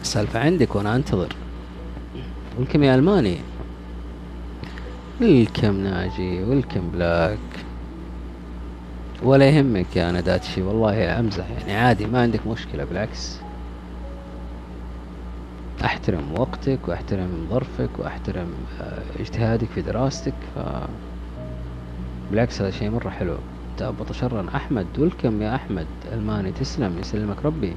السالفة عندك وأنا أنتظر. ولكم يا ألماني؟ ولكم ناجي؟ ولكم بلاك؟ ولا يهمك يا نداتشي والله امزح يعني عادي ما عندك مشكلة بالعكس. أحترم وقتك وأحترم ظرفك وأحترم آه، اجتهادك في دراستك ف بالعكس هذا شيء مرة حلو. تأبط شرا. أحمد ولكم يا أحمد ألماني تسلم يسلمك ربي.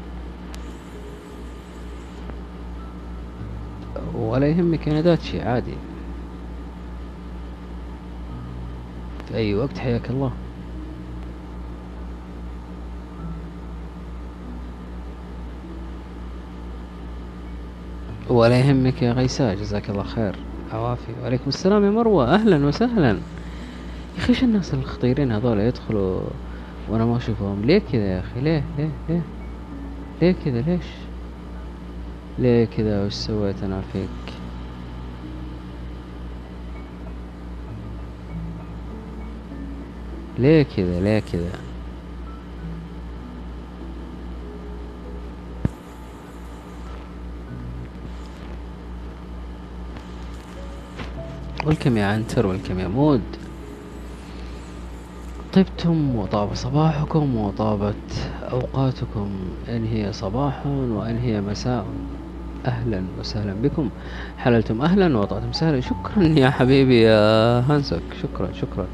ولا يهمك يا نداتشي عادي. في أي وقت حياك الله. ولا يهمك يا غيساء جزاك الله خير. عوافي. وعليكم السلام يا مروة. أهلا وسهلا. يا أخي الناس الخطيرين هذول يدخلوا وأنا ما أشوفهم؟ ليه كذا يا أخي؟ ليه؟ ليه؟ ليه؟ ليه كذا؟ ليش؟ ليه كذا؟ وش سويت أنا فيك؟ ليه كذا؟ ليه كذا؟ والكم يا عنتر والكم يا مود طبتم وطاب صباحكم وطابت أوقاتكم. إن هي صباح وإن هي مساء. أهلا وسهلا بكم. حللتم أهلا وطعتم سهلا. شكرا يا حبيبي يا هانسك. شكرا شكرا.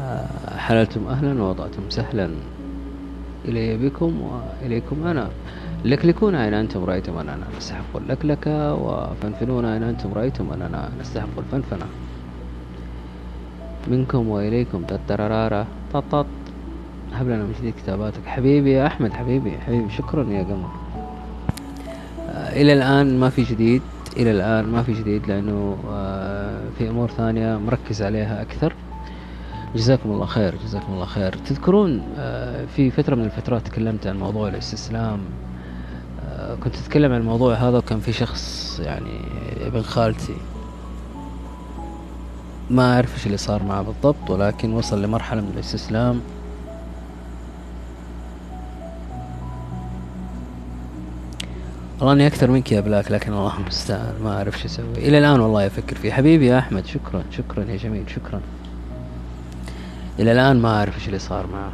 آه، حللتم أهلا ووضعتم سهلا إلي بكم وإليكم أنا. لكلكون أين أنتم رأيتم أننا نستحق اللكلكة وفنفنون أين أنتم رأيتم أننا نستحق الفنفنة. منكم وإليكم تترارارا تطط هب لنا من جديد كتاباتك. حبيبي يا أحمد حبيبي حبيبي شكرا يا قمر آه إلى الآن ما في جديد إلى الآن ما في جديد لأنه آه في أمور ثانية مركز عليها أكثر. جزاكم الله خير جزاكم الله خير. تذكرون آه، في فترة من الفترات تكلمت عن موضوع الاستسلام. كنت أتكلم عن الموضوع هذا وكان في شخص يعني ابن خالتي ما أعرف إيش اللي صار معه بالضبط ولكن وصل لمرحلة من الاستسلام. والله اني أكثر منك يا بلاك لكن الله المستعان ما أعرف شو أسوي. إلى الآن والله أفكر فيه. حبيبي يا أحمد شكرا شكرا يا جميل شكرا. إلى الآن ما أعرف إيش اللي صار معه.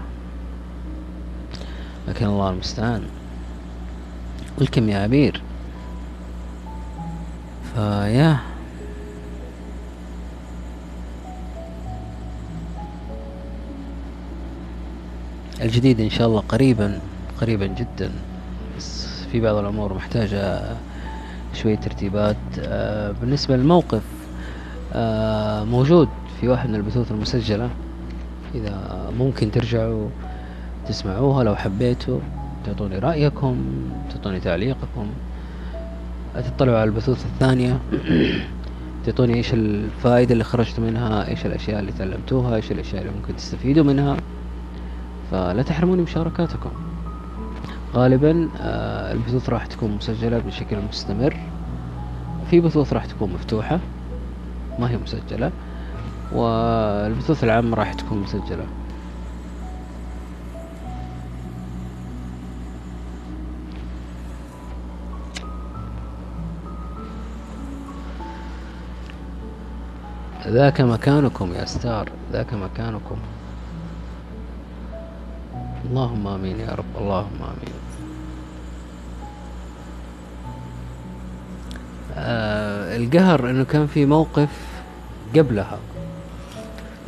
لكن الله المستعان. ولكم يا عبير فيا الجديد إن شاء الله قريبا قريبا جدا. بس في بعض الأمور محتاجة شوية ترتيبات. آه، بالنسبة للموقف آه، موجود في واحد من البثوث المسجلة. إذا ممكن ترجعوا تسمعوها لو حبيتوا. تعطوني رأيكم تعطوني تعليقكم. تطلعوا على البثوث الثانية. تعطوني إيش الفائدة اللي خرجتوا منها إيش الأشياء اللي تعلمتوها إيش الأشياء اللي ممكن تستفيدوا منها. فلا تحرموني مشاركاتكم. غالبا آه، البثوث راح تكون مسجلة بشكل مستمر. في بثوث راح تكون مفتوحة ما هي مسجلة. والبثوث العامة راح تكون مسجلة. ذاك مكانكم يا ستار ذاك مكانكم. اللهم آمين يا رب اللهم آمين. آه القهر إنه كان في موقف قبلها.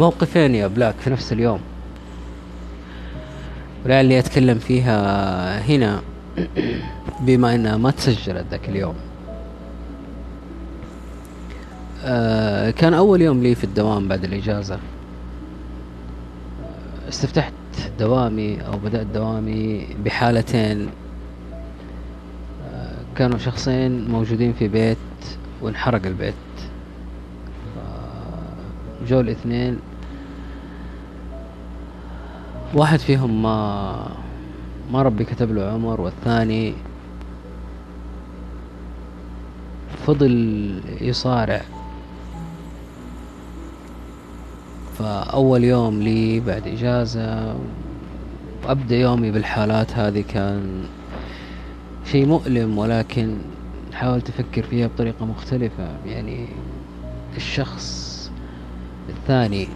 موقفين يا بلاك في نفس اليوم. ولعلي أتكلم فيها هنا بما إنها ما تسجلت ذاك اليوم. آه كان أول يوم لي في الدوام بعد الإجازة. استفتحت دوامي أو بدأت دوامي بحالتين. آه كانوا شخصين موجودين في بيت وانحرق البيت. جو الاثنين واحد فيهم ما ما ربي كتب له عمر والثاني فضل يصارع. فأول يوم لي بعد إجازة وأبدأ يومي بالحالات هذه كان شيء مؤلم ولكن حاولت أفكر فيها بطريقة مختلفة. يعني الشخص الثاني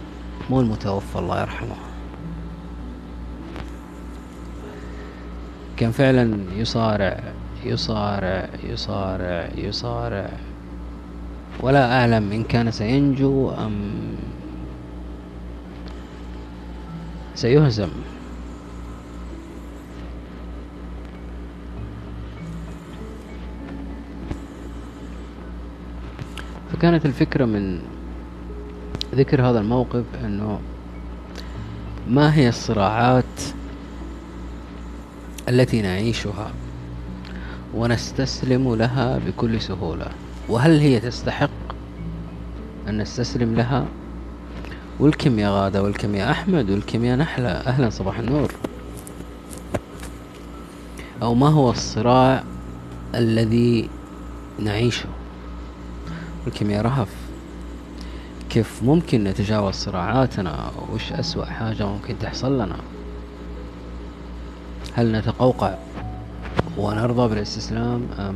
مو المتوفى الله يرحمه. كان فعلا يصارع يصارع يصارع يصارع. ولا أعلم إن كان سينجو أم سيهزم. فكانت الفكرة من ذكر هذا الموقف إنه ما هي الصراعات التي نعيشها ونستسلم لها بكل سهولة؟ وهل هي تستحق أن نستسلم لها؟ والكم يا غادة والكم يا أحمد والكم يا نحلة. أهلا صباح النور. أو ما هو الصراع الذي نعيشه؟ والكم يا رهف. كيف ممكن نتجاوز صراعاتنا؟ وش أسوأ حاجة ممكن تحصل لنا؟ هل نتقوقع ونرضى بالاستسلام أم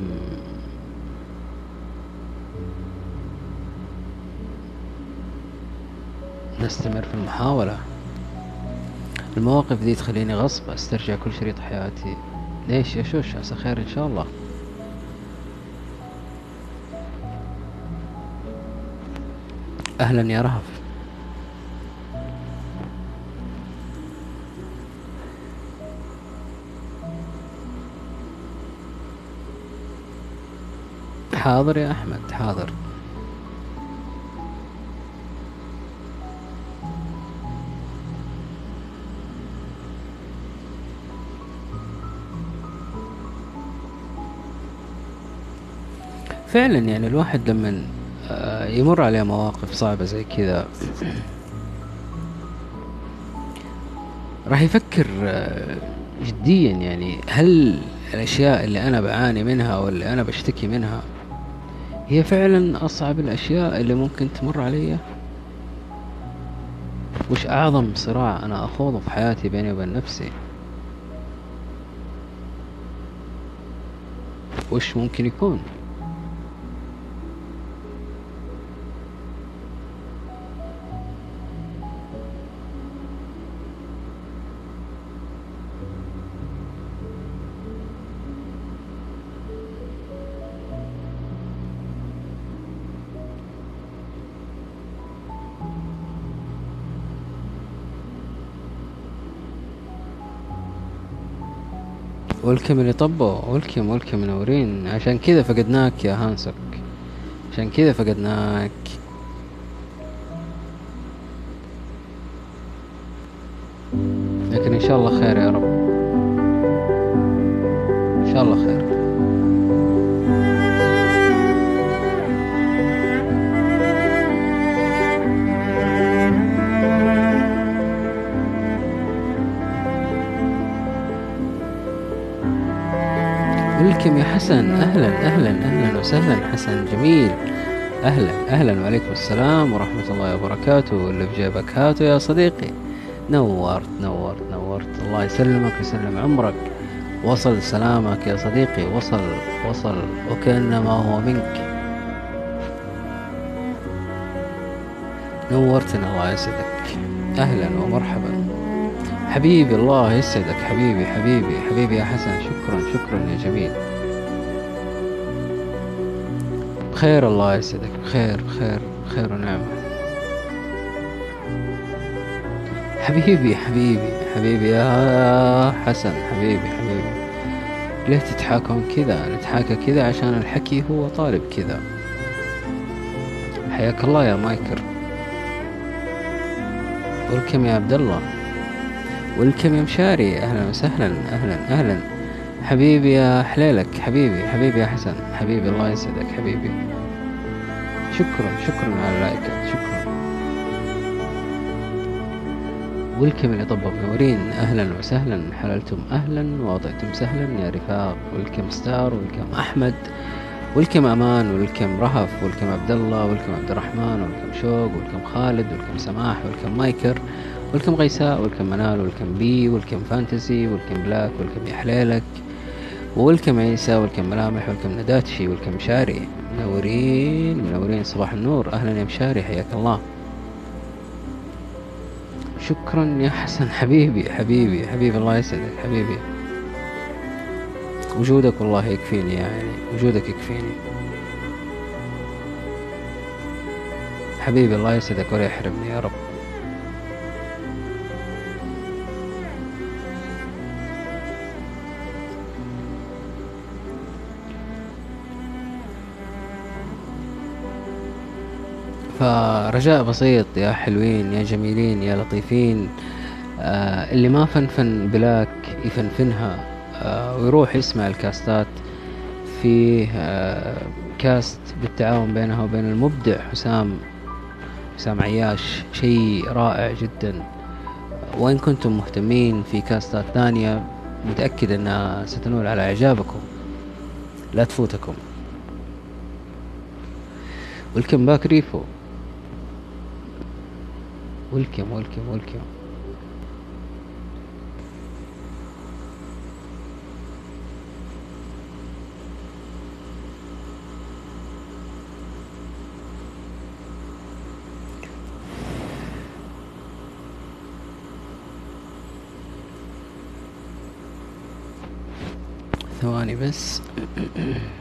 نستمر في المحاولة. المواقف ذي تخليني غصب أسترجع كل شريط حياتي. ليش؟ يا شوش عسى خير إن شاء الله. أهلا يا رهف. حاضر يا أحمد حاضر. فعلا يعني الواحد لما آه، يمر عليه مواقف صعبة زي كذا راح يفكر آه، جديا يعني هل الأشياء اللي أنا بعاني منها أو اللي أنا بشتكي منها هي فعلا أصعب الأشياء اللي ممكن تمر علي؟ وش أعظم صراع أنا أخوضه في حياتي بيني وبين نفسي؟ وش ممكن يكون؟ ولكم اللي طبوا ولكم ولكم منورين. عشان كذا فقدناك يا هانسك عشان كذا فقدناك. لكن إن شاء الله خير يا رب. حسن أهلا أهلا أهلا وسهلا. حسن جميل. أهلا أهلا وعليكم السلام ورحمة الله وبركاته. واللي في جيبك هاته يا صديقي. نورت نورت نورت. الله يسلمك ويسلم عمرك. وصل سلامك يا صديقي. وصل وصل. وكأنما هو منك. نورتنا الله يسعدك. أهلا ومرحبا. حبيبي الله يسعدك. حبيبي حبيبي حبيبي يا حسن. شكرا شكرا يا جميل. بخير الله يسعدك. بخير بخير بخير ونعمة. حبيبي حبيبي حبيبي يا حسن حبيبي حبيبي. ليه تتحاكون كذا؟ نتحاكى كذا عشان الحكي هو طالب كذا. حياك الله يا مايكر ولكم يا عبد الله؟ ولكم يا مشاري؟ أهلا وسهلا أهلا أهلا. حبيبي يا حليلك حبيبي حبيبي يا حسن حبيبي الله يسعدك حبيبي. شكرا شكرا على اللايكات شكرا. welcome اللي طبق منورين أهلا وسهلا حللتم أهلا وأعطيتم سهلا يا رفاق. welcome ستار welcome أحمد welcome أمان welcome رهف welcome عبد الله welcome عبد الرحمن welcome شوق welcome خالد welcome سماح welcome مايكر welcome غيساء welcome منال welcome بي welcome فانتزي welcome بلاك welcome يا حليلك welcome عيسى welcome ملامح welcome نداتشي welcome مشاري منورين منورين. صباح النور. أهلا يا مشاري. حياك الله. شكرا يا حسن. حبيبي حبيبي حبيبي. الله يسعدك. حبيبي. وجودك والله يكفيني يعني وجودك يكفيني. حبيبي الله يسعدك ولا يحرمني يا رب. فرجاء بسيط يا حلوين يا جميلين يا لطيفين آه اللي ما فنفن بلاك يفنفنها آه ويروح يسمع الكاستات. في آه كاست بالتعاون بينها وبين المبدع حسام حسام عياش. شيء رائع جدا. وإن كنتم مهتمين في كاستات ثانية متأكد أنها ستنول على إعجابكم. لا تفوتكم. ولكم باك ريفو ولكم ولكم ولكم ثواني بس.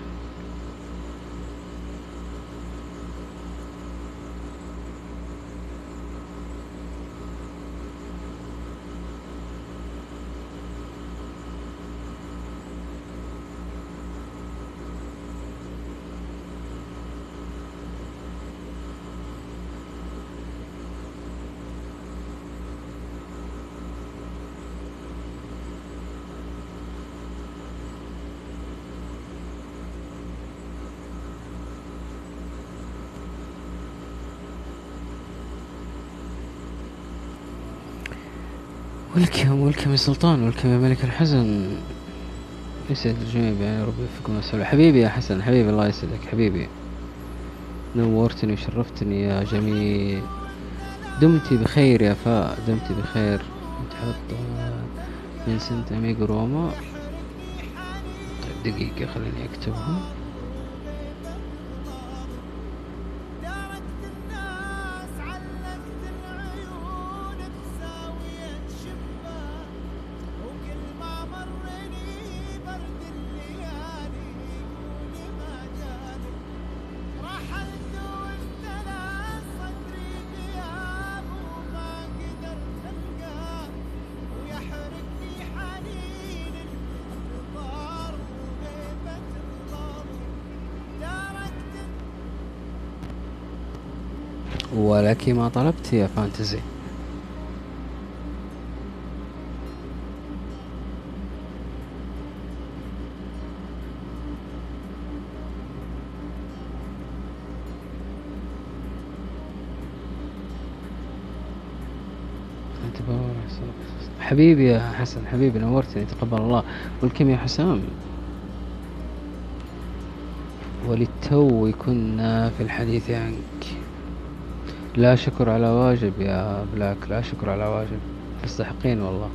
welcome welcome يا سلطان welcome يا ملك الحزن. يسعد الجميع يعني ربي يوفقكم السلام حبيبي يا حسن حبيبي الله يسعدك حبيبي. نورتني وشرفتني يا جميل. دمتي بخير يا فاء دمتي بخير. تحط Vicente Amigo Roma. طيب دقيقة خليني أكتبهم. ولك ما طلبت يا فانتزي. حبيبي يا حسن حبيبي نورتني تقبل الله. والكم يا حسام؟ وللتو كنا في الحديث عنك لا شكر على واجب يا بلاك لا شكر على واجب. تستحقين والله.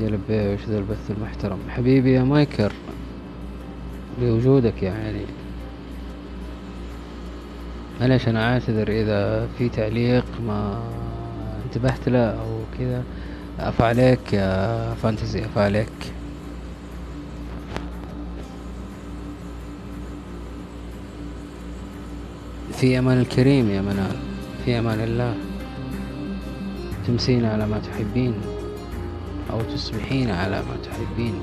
يا لبي وش ذا البث المحترم. حبيبي يا مايكر بوجودك يعني معليش أنا أعتذر إذا في تعليق ما انتبهت له أو كذا. عفا عليك يا فانتزي عفا عليك. في أمان الكريم يا منال في أمان الله. تمسين على ما تحبين أو تصبحين على ما تحبين.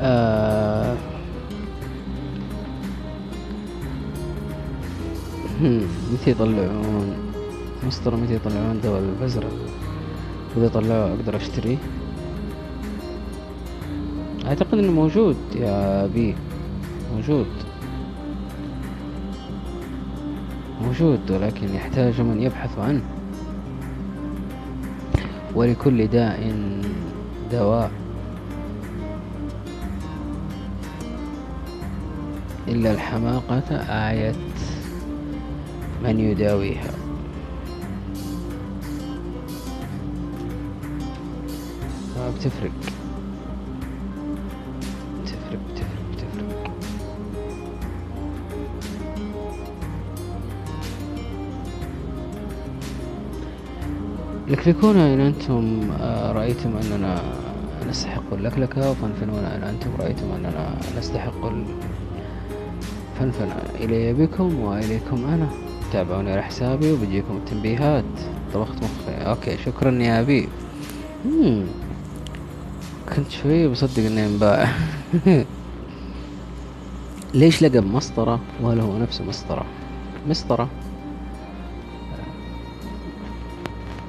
آه. متى يطلعون؟ مسطرة متى يطلعون دواء البزرة؟ إذا يطلعوه أقدر أشتريه؟ أعتقد إنه موجود يا بي. موجود. موجود ولكن يحتاج من يبحث عنه. ولكل داء دواء. إلا الحماقة آية من يداويها. ما بتفرق. لكلكونا إن أنتم آه، رأيتم أننا نستحق اللكلكة وفنفنونا إن أنتم رأيتم أننا نستحق الفنفنة. إلي بكم وإليكم أنا. تابعوني على حسابي وبيجيكم التنبيهات. طبخت مخي. أوكي شكرا يا أبي. كنت شوي بصدق إني انباع ليش لقب مسطرة ولا هو نفسه مسطرة؟ مسطرة.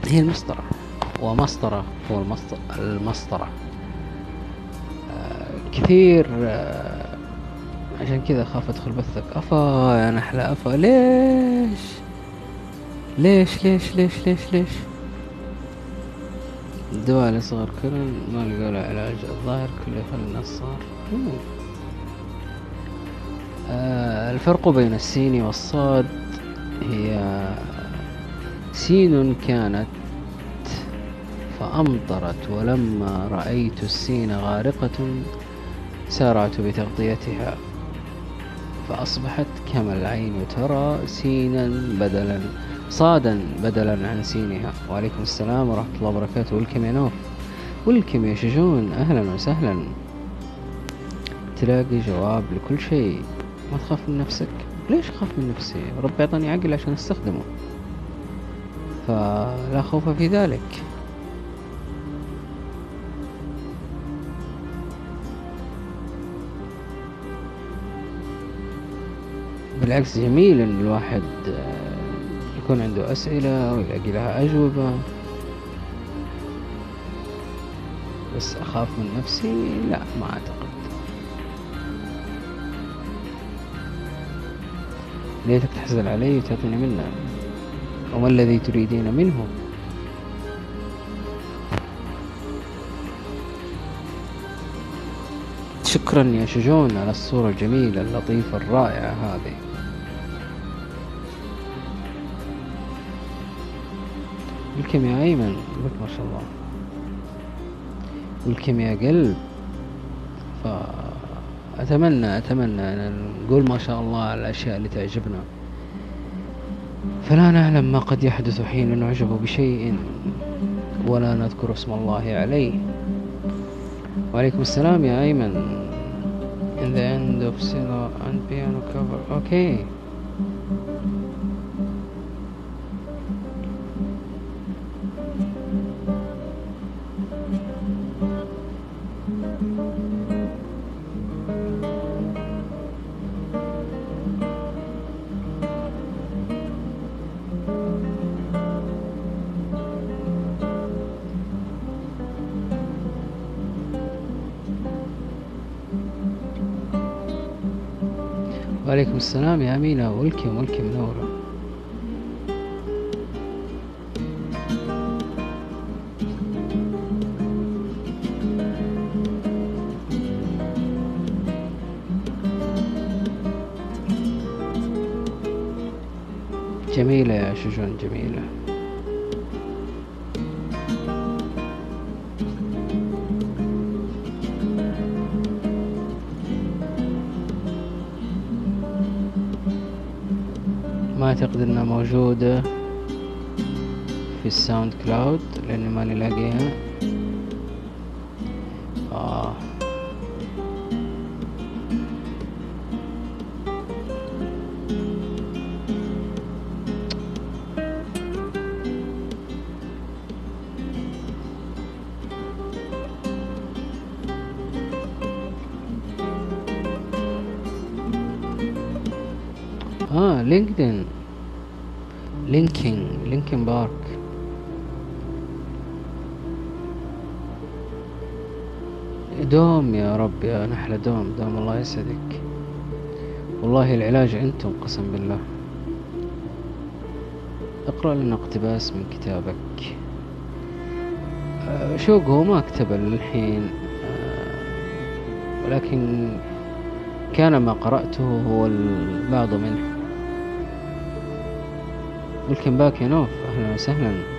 هي المسطرة. ومسطرة هو المسطرة. آه، كثير آه، عشان كذا أخاف أدخل بثك. أفا يا نحلة أفا. ليش؟ ليش ليش ليش ليش ليش؟ الدواء لصغر كرن ما لقوا له علاج الظاهر كله الناس صار آه الفرق بين السين والصاد هي سين كانت فأمطرت ولما رأيت السين غارقة سارعت بتغطيتها فأصبحت كما العين ترى سينا بدلا صادا بدلا عن سينها. وعليكم السلام ورحمة الله وبركاته. ولكم يا نوف. ولكم يا شجون. أهلا وسهلا. تلاقي جواب لكل شيء. ما تخاف من نفسك؟ ليش أخاف من نفسي؟ ربي يعطاني عقل عشان أستخدمه. فلا خوف في ذلك. بالعكس جميل إن الواحد آه، يكون عنده أسئلة ويلاقي لها أجوبة. بس أخاف من نفسي؟ لا ما أعتقد. ليتك تحزن علي وتعطيني منه. وما الذي تريدين منه؟ شكرا يا شجون على الصورة الجميلة اللطيفة الرائعة هذه. الكيمياء أيمن. لك ما شاء الله. والكيمياء قلب. فأتمنى أتمنى أن نقول ما شاء الله على الأشياء اللي تعجبنا. فلا نعلم ما قد يحدث حين نعجب بشيء ولا نذكر اسم الله عليه. وعليكم السلام يا أيمن. In the end of Silo and piano cover. Okay. السلام يا أمينة. والكي والكي منورة جميلة يا شجون جميلة. اعتقد انها موجودة في ال SoundCloud لاني ماني لاقيها. يسعدك والله العلاج أنتم قسم بالله. اقرأ لنا اقتباس من كتابك. آه، شوق هو ما كتب للحين. آه، ولكن كان ما قرأته هو البعض منه. ولكم باك يا نوف أهلا وسهلا.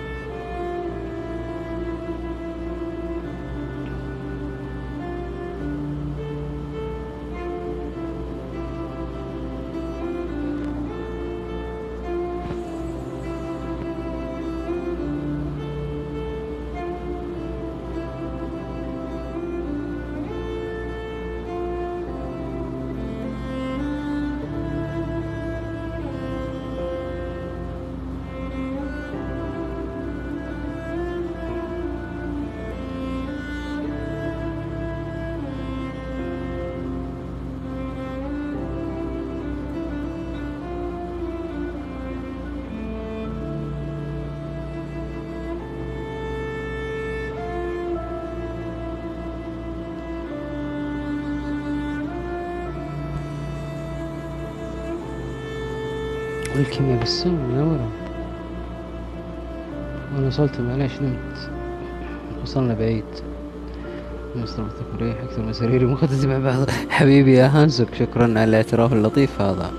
ولكم يا بسام منورة وأنا وصلت معليش نمت. وصلنا بعيد. مصطفى مريح أكثر من سريري مخدتي مع بعض. حبيبي يا هانسك شكرا على الاعتراف اللطيف هذا.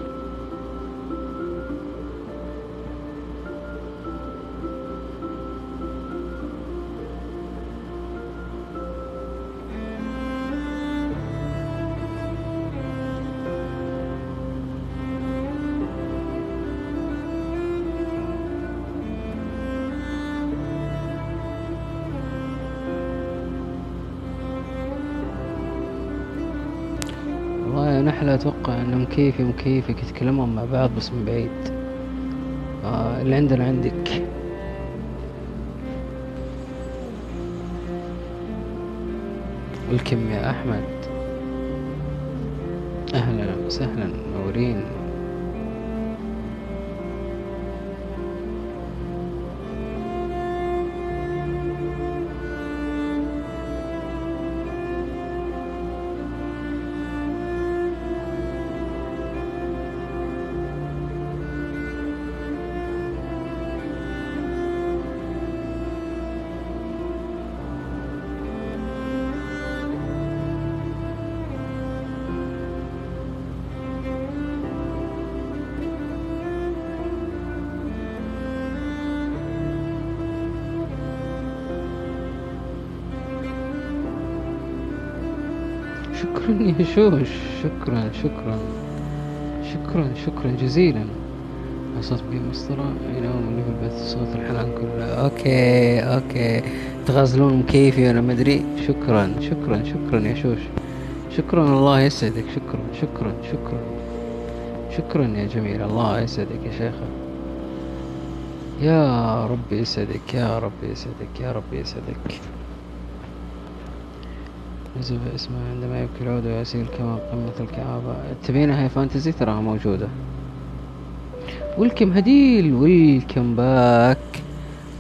مكيفي ومكيفك يتكلمون مع بعض بس من بعيد. آه اللي عندنا عندك. الكم يا أحمد. أهلا وسهلا منورين يا شوش شكرا شكرا شكرا شكرا جزيلا. صوت ينام اللي في البيت صوت الحنان كله okay okay. تغازلون مكيفي وأنا مدري شكرا شكرا شكرا يا شوش. شكرا الله يسعدك. شكرا شكرا شكرا. شكرا يا جميل الله يسعدك يا شيخة. يا رب يسعدك يا رب يسعدك يا رب يسعدك. نزل اسمه عندما يبكي العود ويسيل كما قمة الكعابة تبينها هاي فانتزي؟ تراها موجودة. ويلكم هديل ويلكم باك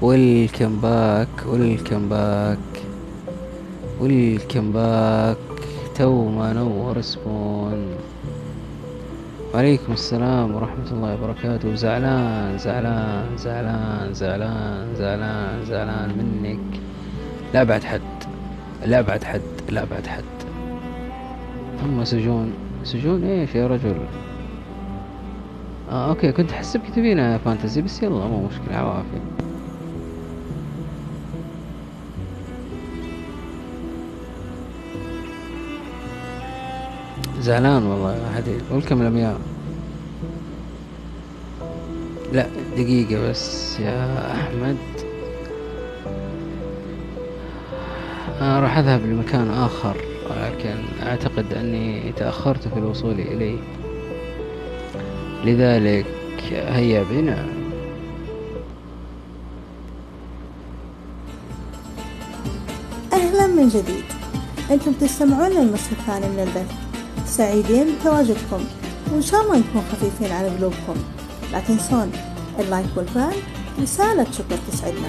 ويلكم باك ويلكم باك ويلكم باك. تو ما نور سبون. وعليكم السلام ورحمة الله وبركاته. زعلان زعلان زعلان زعلان زعلان زعلان منك. لا بعد حد لا بعد حد. لا بعد حد. ثم سجون سجون إيش يا رجل؟ آه أوكي كنت احسبك تبينا فانتزي بس يلا مو مشكلة عوافي زعلان والله يا حديد والكم الأمياء. لا دقيقة بس يا أحمد. راح أذهب لمكان آخر ولكن أعتقد أني تأخرت في الوصول إليه. لذلك هيا بنا. أهلا من جديد. أنتم تستمعون للنصف الثاني من البث. سعيدين بتواجدكم. وإن شاء الله نكون خفيفين على قلوبكم. لا تنسون اللايك والفان رسالة شكر تسعدنا.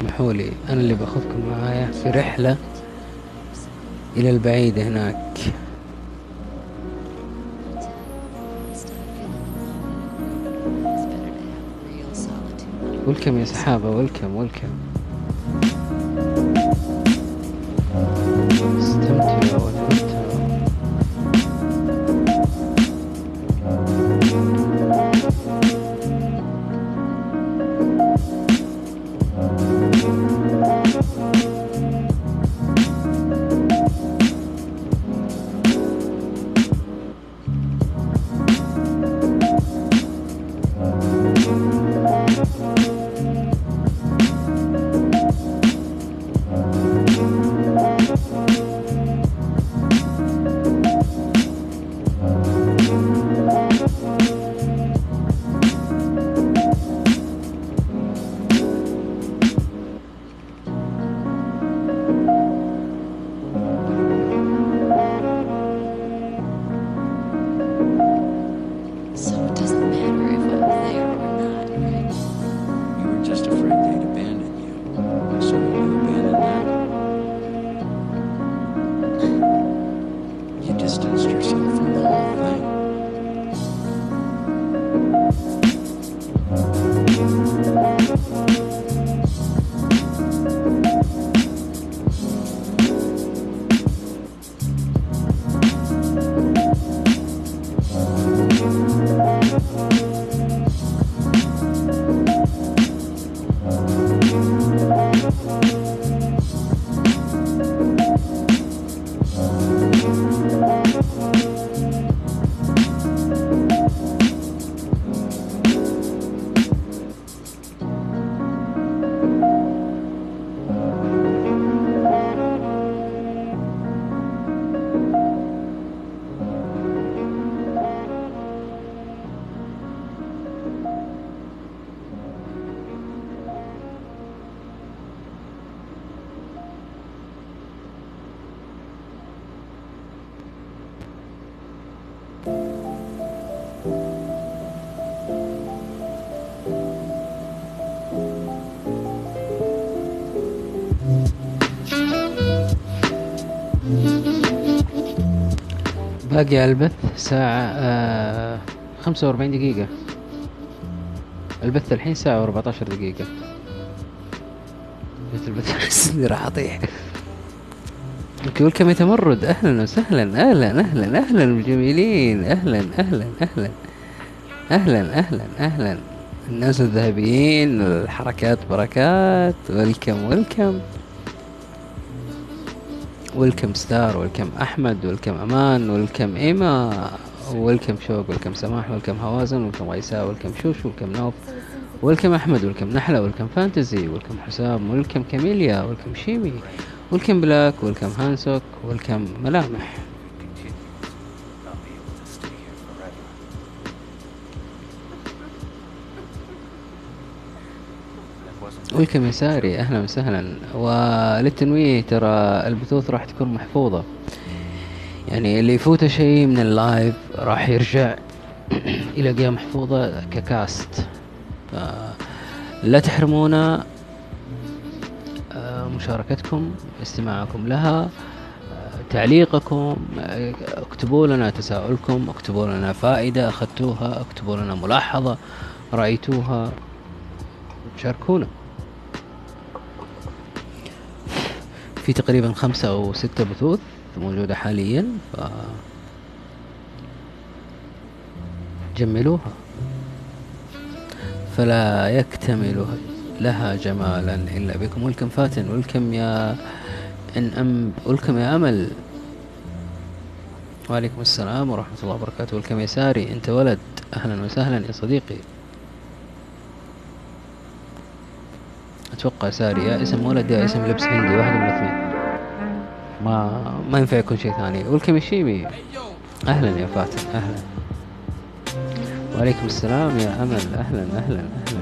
اسمحوا لي أنا اللي باخذكم معايا في رحلة. إلى البعيد هناك. ولكم يا سحابة ولكم ولكم باقي على البث ساعة آه خمسة وأربعين دقيقة. البث الحين ساعة وأربعة عشر دقيقة. قلت البث. حسني راح أطيح. أوكي ولكم يتمرد؟ أهلا وسهلا أهلا أهلا أهلا بالجميلين أهلا أهلا أهلا. أهلا أهلا أهلا. الناس الذهبيين الحركات بركات. ويلكم ويلكم welcome ستار welcome أحمد welcome أمان welcome إيما welcome شوق welcome سماح welcome هوازن welcome غيساء welcome شوش welcome نوف welcome أحمد welcome نحلة welcome فانتزي welcome حسام welcome كاميليا welcome شيمي welcome بلاك welcome هانسوك welcome ملامح. ويلكم يساري أهلا وسهلا. وللتنويه ترى البثوث راح تكون محفوظة. يعني اللي يفوته شيء من اللايف راح يرجع يلاقيها محفوظة ككاست. لا تحرمونا. آه، مشاركتكم استماعكم لها تعليقكم آه، اكتبوا لنا تساؤلكم اكتبوا لنا فائدة أخذتوها اكتبوا لنا ملاحظة رأيتوها شاركونا. في تقريبا خمسة أو ستة بثوث موجودة حاليا ف جملوها. فلا يكتمل لها جمالا إلا بكم. ولكم فاتن ولكم يا إن أم ولكم يا أمل. وعليكم السلام ورحمة الله وبركاته. ولكم يا ساري أنت ولد. أهلا وسهلا يا صديقي. أتوقع ساري يا اسم ولد يا اسم لبس هندي واحد من الاثنين. ما ما ينفع يكون شيء ثاني. ولكم يا شيمي أهلا يا فاتن أهلا. وعليكم السلام يا أمل. أهلا أهلا أهلا.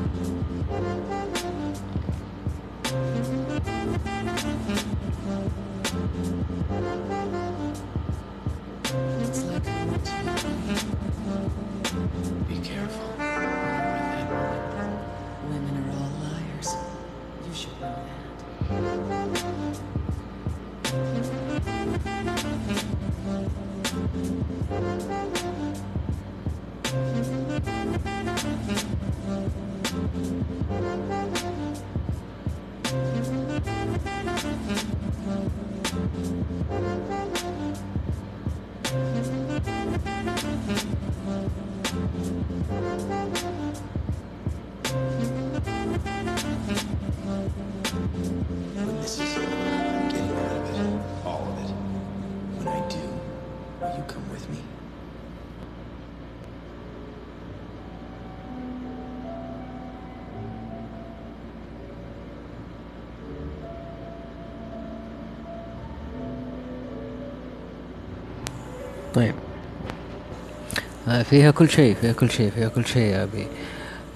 فيها كل شيء فيها كل شيء فيها كل شيء يا أبي.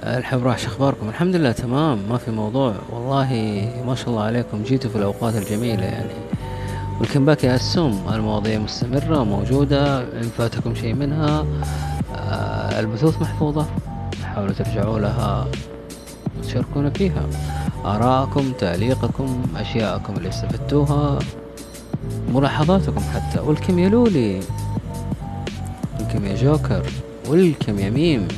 الحبراء شو أخباركم. الحمد لله تمام. ما في موضوع. والله ما شاء الله عليكم. جيتوا في الأوقات الجميلة يعني. والكم باك يا السوم المواضيع مستمرة موجودة. إن فاتكم شيء منها آه، البثوث محفوظة. حاولوا ترجعوا لها. تشاركونا فيها. آراءكم تعليقكم أشياءكم اللي استفدتوها ملاحظاتكم حتى. والكم يا والكم يا جوكر والكم يا ميم.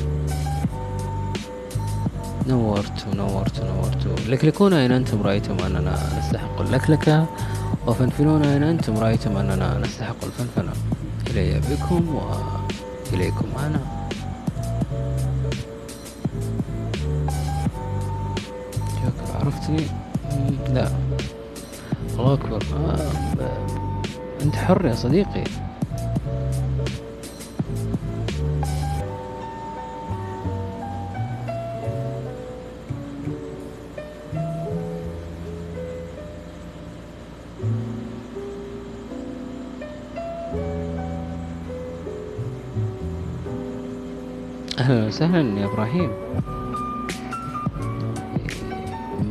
نورت ونورت ونورت لكلكونا إن أنتم رأيتم أننا نستحق اللكلكة وفنفنونا إن أنتم رأيتم أننا نستحق الفنفنة. إلي بكم وإليكم أنا. جوكر عرفتني؟ لا. الله أكبر. آه أنت حر يا صديقي. وسهلا يا إبراهيم.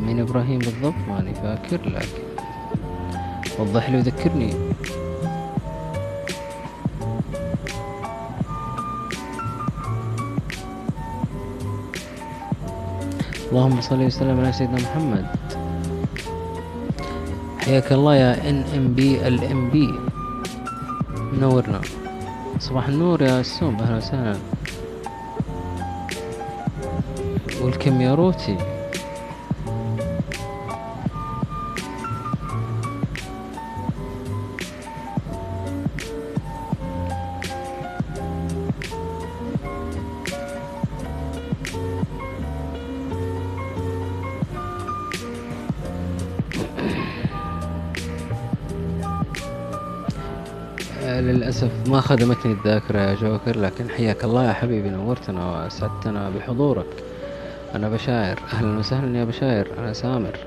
من إبراهيم بالضبط؟ ماني فاكر لكن وضح لي وذكرني. اللهم صل وسلم على سيدنا محمد. حياك الله يا إن إم بي الام بي. منورنا. صباح النور يا السوم أهلا وسهلا. والكم يا روتي آه، للأسف ما خدمتني الذاكرة يا جوكر لكن حياك الله يا حبيبي نورتنا وأسعدتنا بحضورك. أنا بشاير أهلا وسهلا يا بشاير أنا سامر.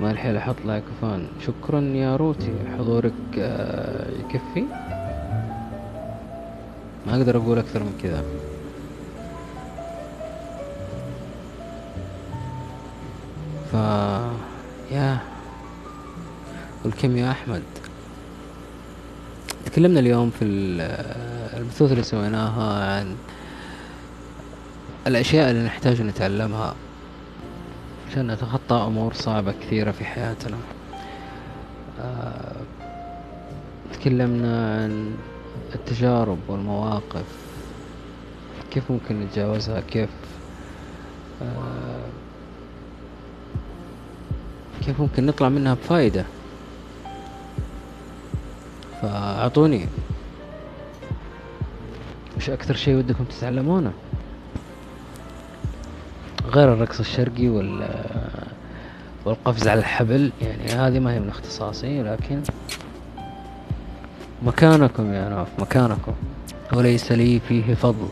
ما الحيل أحط like و fan شكرا يا روتي. حضورك آه، يكفي؟ ما أقدر أقول أكثر من كذا. ف يا والكم يا أحمد؟ تكلمنا اليوم في ال- البثوث اللي سويناها عن الأشياء اللي نحتاج نتعلمها عشان نتخطى أمور صعبة كثيرة في حياتنا. آه، تكلمنا عن التجارب والمواقف كيف ممكن نتجاوزها كيف آه كيف ممكن نطلع منها بفايدة. فأعطوني وش أكثر شيء ودكم تتعلمونه؟ غير الرقص الشرقي وال والقفز على الحبل يعني هذه ما هي من اختصاصي لكن مكانكم يا ناف مكانكم. وليس لي فيه فضل.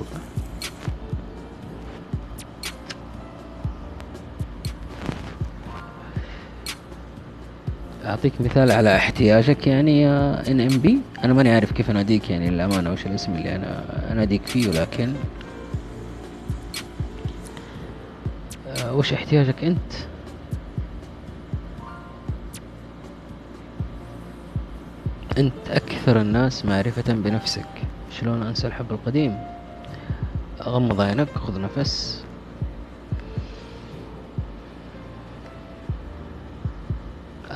أعطيك مثال على احتياجك يعني يا إن إم بي. أنا ماني عارف كيف أناديك يعني للأمانة وش الاسم اللي أنا أناديك فيه لكن وش احتياجك أنت؟ أنت أكثر الناس معرفة بنفسك. شلون أنسى الحب القديم؟ غمض عينك خذ نفس.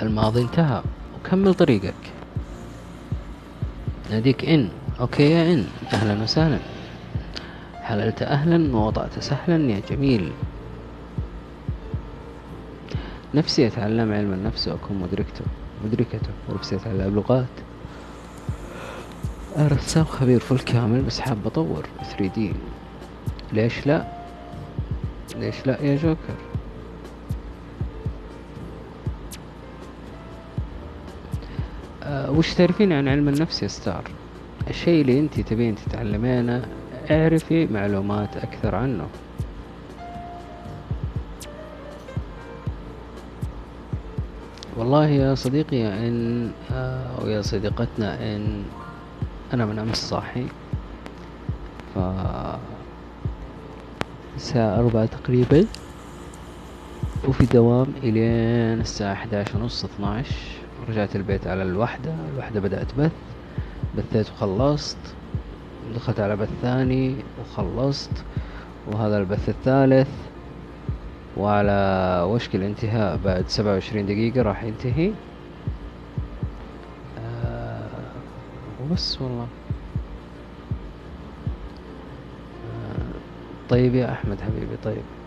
الماضي انتهى وكمل طريقك. ناديك إن. أوكي يا إن. أهلا وسهلا. حللت أهلا ووضعت سهلا يا جميل. نفسي أتعلم علم النفس وأكون مدركته مدركته ونفسي أتعلم لغات. أنا رسام خبير فل كامل بس حاب أطور 3D ليش لا؟ ليش لا يا جوكر؟ أه وش تعرفين عن علم النفس يا ستار؟ الشيء اللي انت تبين تتعلمينه اعرفي معلومات أكثر عنه. والله يا صديقي إن آه، أو يا صديقتنا إن أنا من أمس صاحي ف الساعة أربعة تقريبا وفي دوام إلين الساعة أحداش ونص اثناش رجعت البيت على الوحدة الوحدة بدأت بث بثيت وخلصت دخلت على بث ثاني وخلصت وهذا البث الثالث وعلى وشك الانتهاء بعد سبعة وعشرين دقيقة راح ينتهي. آه وبس والله. آه طيب يا أحمد حبيبي طيب.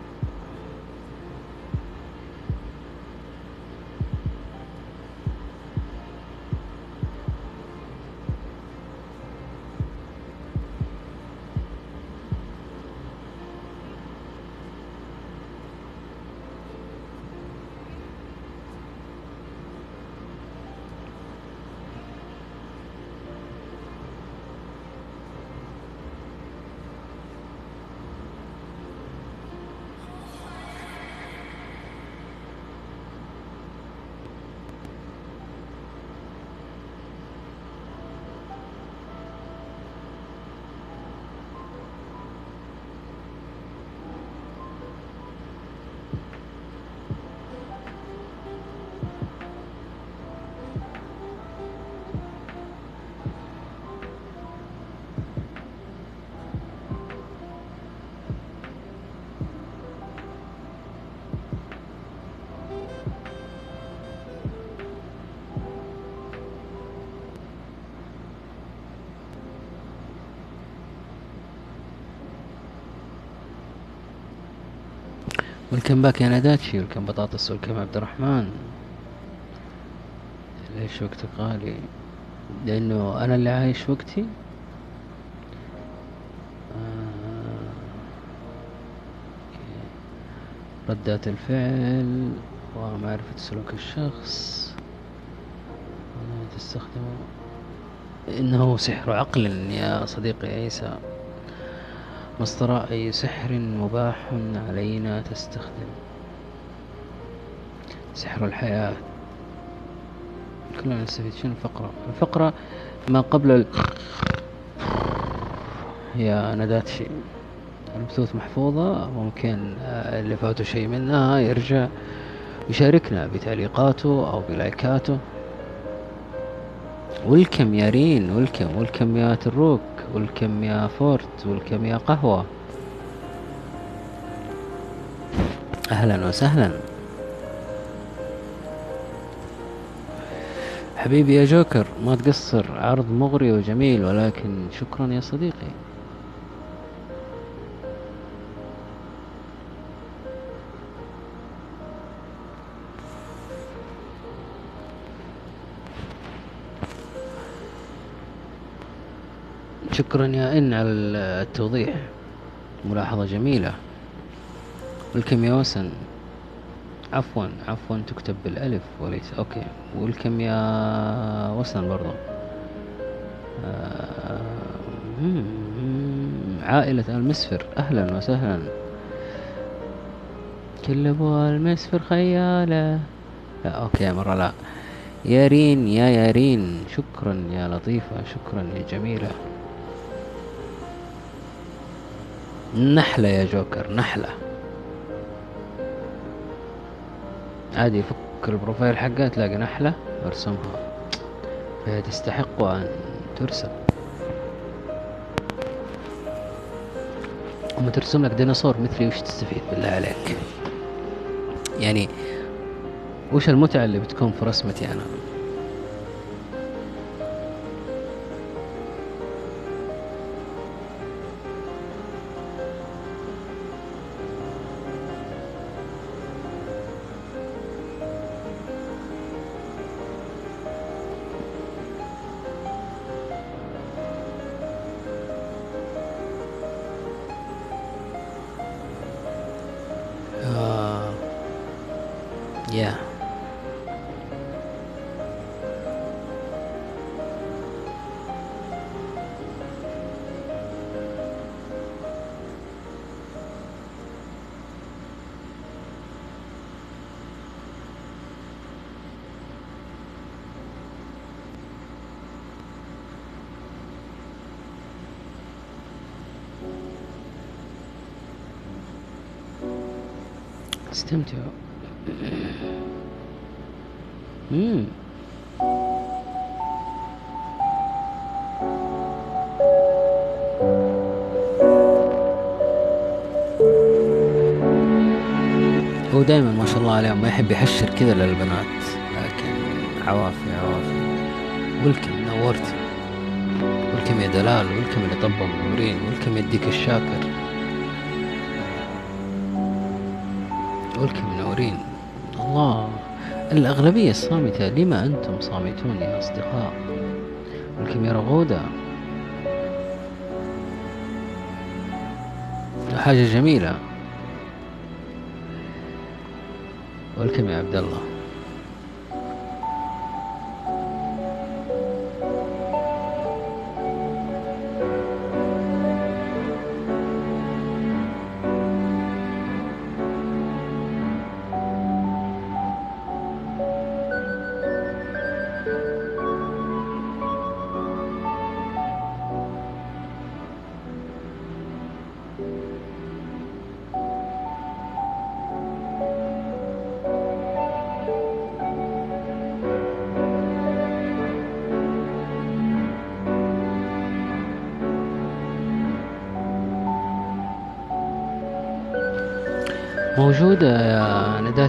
والكم باك يا ناداتشي والكم بطاطس والكم عبد الرحمن. ليش وقتك غالي؟ لأنه أنا اللي عايش وقتي. آه،. ردات الفعل ومعرفة سلوك الشخص. تستخدمه إنه سحر عقل يا صديقي عيسى. مصدر أي سحر مباح علينا تستخدم. سحر الحياة. كلنا نستفيد. شنو الفقرة؟ الفقرة ما قبل ال... يا نداتشي البثوث محفوظة. ممكن اللي فاتوا شيء منها يرجع يشاركنا بتعليقاته أو بلايكاته. والكم يا رين. والكم والكم يا تروك. والكم يا فورت والكم يا قهوة. أهلا وسهلا. حبيبي يا جوكر ما تقصر عرض مغري وجميل ولكن شكرا يا صديقي. شكرا يا إن على التوضيح. ملاحظة جميلة. welcome يا وسن؟ عفوا عفوا تكتب بالألف وليس. okay. welcome يا وسن برضو؟ آه، عائلة المسفر. أهلا وسهلا. كل أبو المسفر خيالة. لا okay مرة لا. يارين يا يارين شكرا يا لطيفة شكرا يا جميلة. نحلة يا جوكر نحلة. عادي فك البروفايل حقها تلاقي نحلة وارسمها. فهي تستحق أن ترسم. أما ترسم لك ديناصور مثلي وش تستفيد بالله عليك؟ يعني وش المتعة اللي بتكون في رسمتي أنا؟ عليهم ما يحب يحشر كذا للبنات لكن عوافي عوافي. ولكم نورتي. ولكم يا دلال ولكم اللي طبوا منورين ولكم يديك الشاكر. ولكم منورين الله الأغلبية الصامتة لما أنتم صامتون يا أصدقاء؟ ولكم يا رغودة. حاجة جميلة. ولكم يا عبد الله.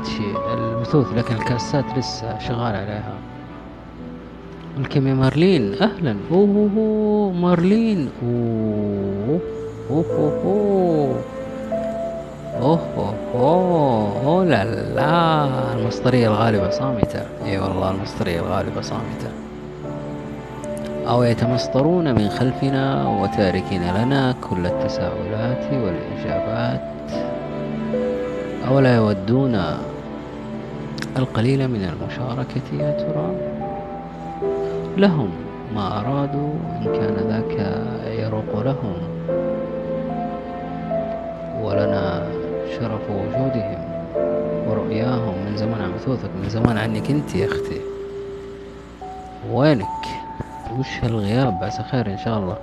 نداتشي البثوث لكن الكاسات لسه شغال عليها. ولكم يا مارلين؟ أهلا. أوه, أوه, مارلين. أوه أوه أوه أوه أوه أوه لا لا. المسطرية الغالبة صامتة. إي والله المسطرية الغالبة صامتة. أو يتمسطرون من خلفنا وتاركين لنا كل التساؤلات والإجابات. أولا يودون القليل من المشاركة يا ترى لهم ما أرادوا إن كان ذاك يروق لهم. ولنا شرف وجودهم ورؤياهم من زمان عم بثوثك من زمان عنك أنت يا أختي. وينك؟ وش هالغياب؟ عسى خير إن شاء الله.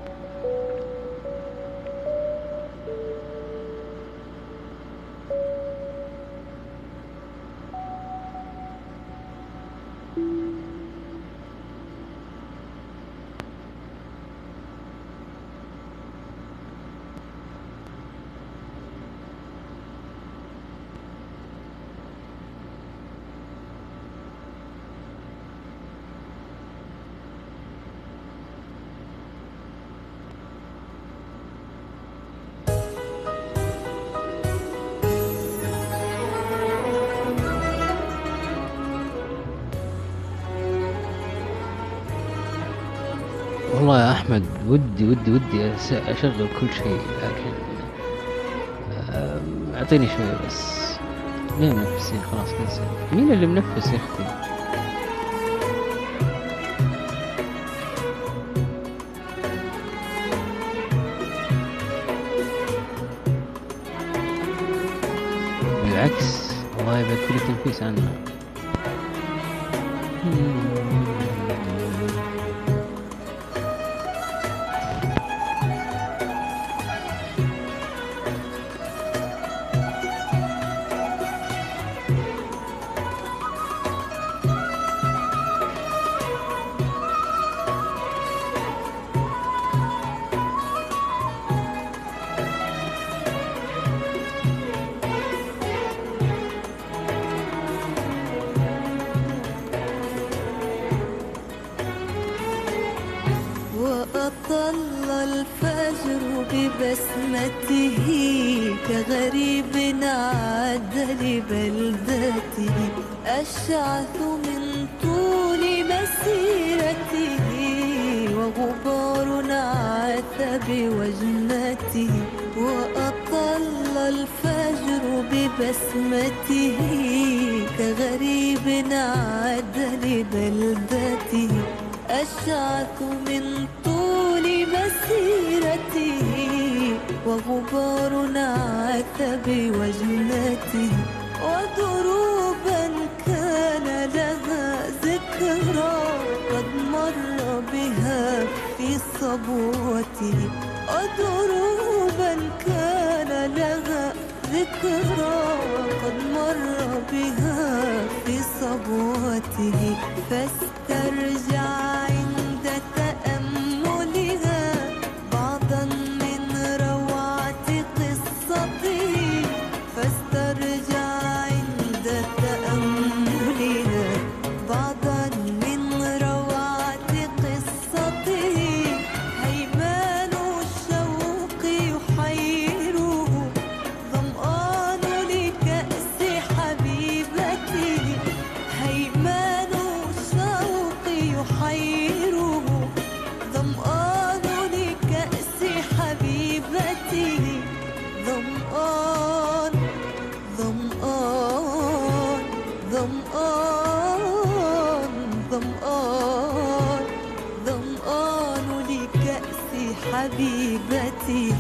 ودي ودي ودي أشغل كل شيء لكن أعطيني شوي بس. مين منفس خلاص كنسل. مين اللي منفس يا أختي؟ ظمآن ظمآن ظمآن لكأس حبيبته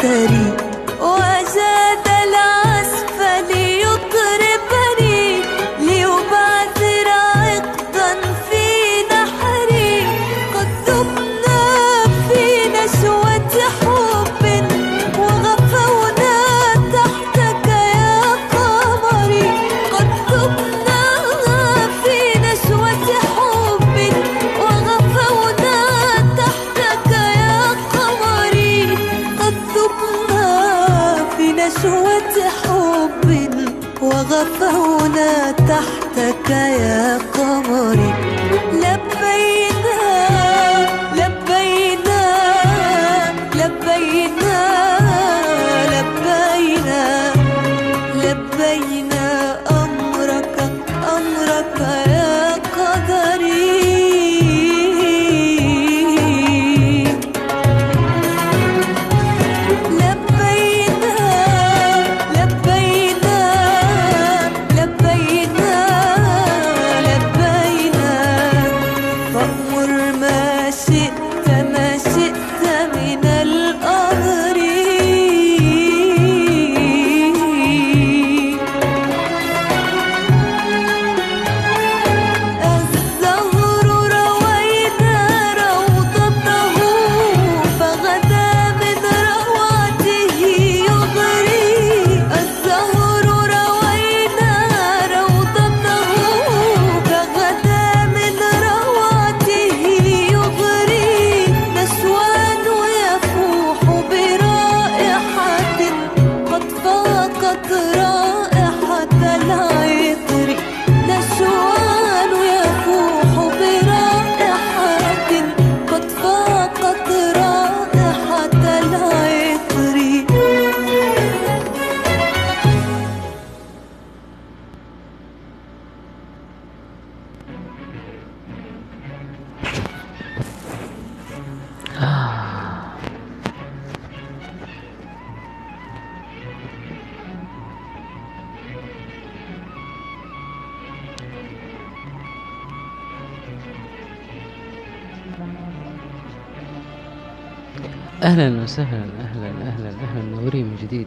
तेरी أهلا وسهلا أهلا أهلا أهلا منورين من جديد.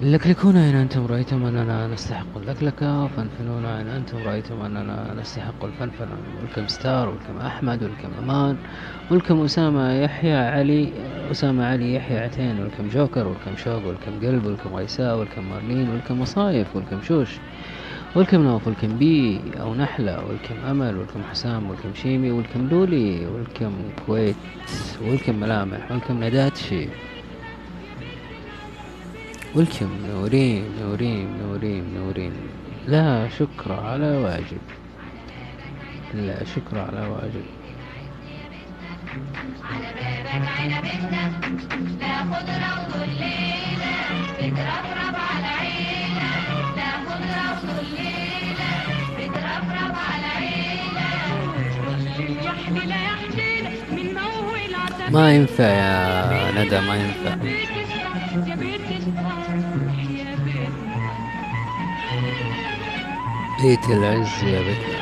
لكلكونا إن أنتم رأيتم أننا نستحق اللكلكة فانفنونا إن أنتم رأيتم أننا نستحق الفنفنة ولكم ستار ولكم أحمد ولكم أمان ولكم أسامة يحيى علي أسامة علي يحيى عتين ولكم جوكر ولكم شوق ولكم قلب ولكم غيساء ولكم مارلين ولكم مصايف ولكم شوش. ولكم نوف ولكم بي أو نحلة ولكم أمل ولكم حسام ولكم شيمي ولكم لولي ولكم كويت ولكم ملامح ولكم نداتشي ولكم منورين منورين منورين منورين لا شكر على واجب. لا شكر على واجب. ما ينفع يا ندى ما ينفع. بيت العز يا بيت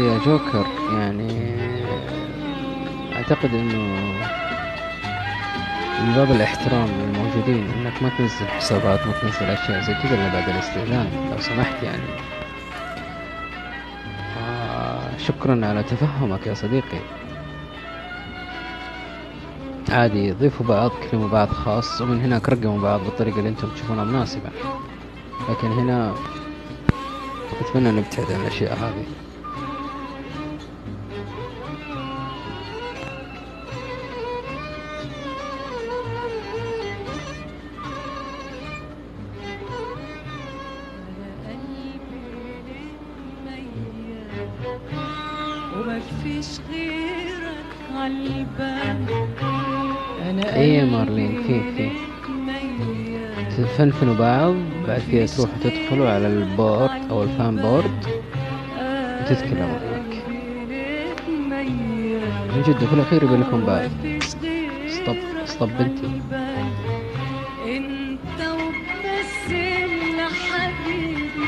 يا جوكر يعني أعتقد إنه من باب الاحترام للموجودين إنك ما تنزل حسابات ما تنزل أشياء زي كذا إلا بعد الاستئذان لو سمحت يعني. شكرا على تفهمك يا صديقي. عادي ضيفوا بعض كلموا بعض خاص ومن هناك رقموا بعض بالطريقة اللي أنتم تشوفونها مناسبة. لكن هنا أتمنى نبتعد عن الأشياء هذه. تفنفنوا بعض بعد كذا تروحوا تدخلوا على ال board أو ال fan board وتتكلموا هناك من جد وفي الأخير يبقى لكم بعد. stop stop بنتي. حبيبي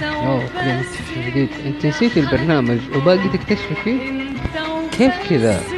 انت في جديد انت نسيتي البرنامج وباقي تكتشفي؟ فيه كيف كذا؟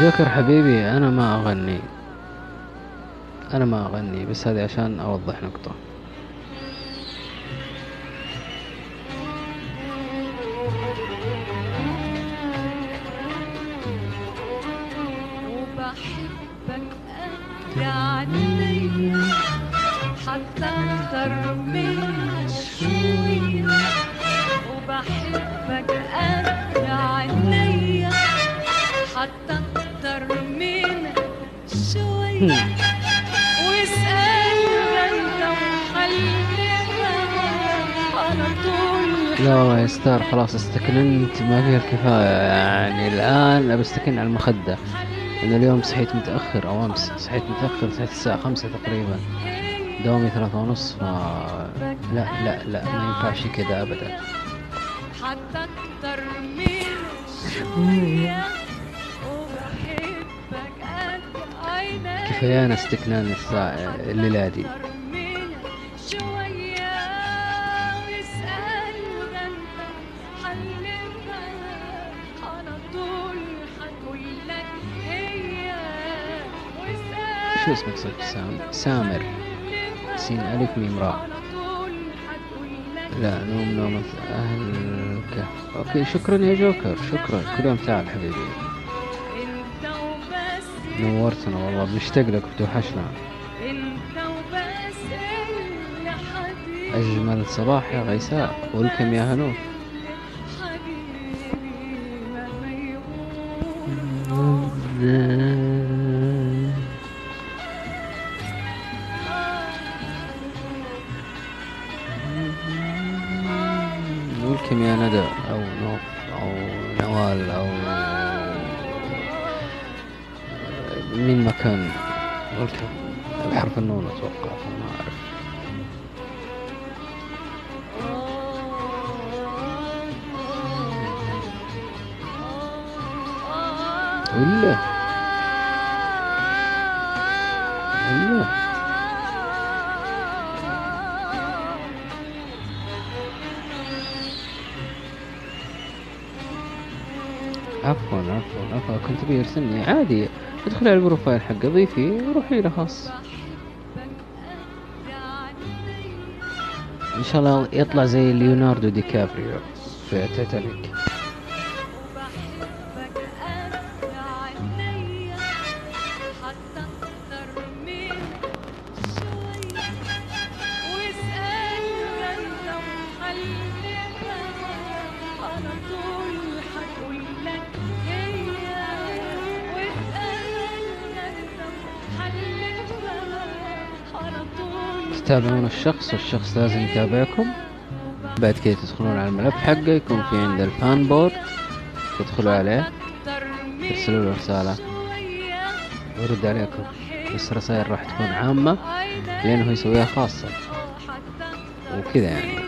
جوكر حبيبي أنا ما أغني. أنا ما أغني بس هذه عشان أوضح نقطة. لا والله يا ستار خلاص استكننت. ما فيها الكفاية. يعني الآن أبى أستكن على المخدة. أنا اليوم صحيت متأخر أو أمس. صحيت متأخر صحيت الساعة خمسة تقريبا. دوامي ثلاثة ونص ف... لا لا لا ما ينفعش كذا أبدا. حتى أكتر من هتقولك هي واسأل شو اسمك صدق سام سامر. سين ألف ميم راء. لا نوم نومة أهل الكهف okay شكرا يا جوكر شكرا. كل يوم تعال حبيبي. نورتنا والله بنشتاق لك بتوحشنا انت وبس اللي حبيبي أجمل صباح يا غيساء welcome يا هنوف حبيبي عفوا كنت بيرسلني عادي. ادخلي على ال profile حقه ضيفي وروحي له خاص. إن شاء الله يطلع زي ليوناردو دي كابريو في تيتانيك تتابعون الشخص والشخص لازم يتابعكم. بعد كده تدخلون على الملف حقه يكون في عند الفان بورد. تدخلوا عليه ترسلوا له رسالة. ويرد عليكم. بس رسائل راح تكون عامة لأنه يسويها خاصة. وكذا يعني.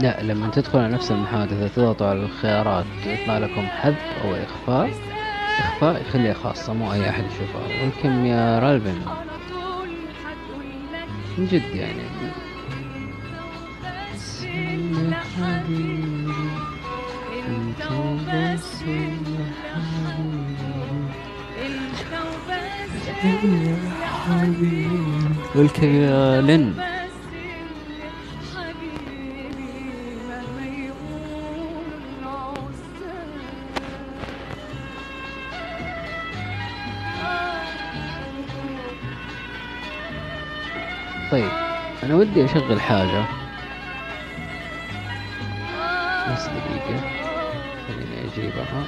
لا لما تدخل على نفس المحادثة تضغطوا على الخيارات. يطلع لكم حذف أو إخفاء إخفاء يخليها خاصة مو أي أحد يشوفها والكم يا لك من جد يعني. بس ودي أشغل حاجة. بس دقيقة. خليني أجيبها.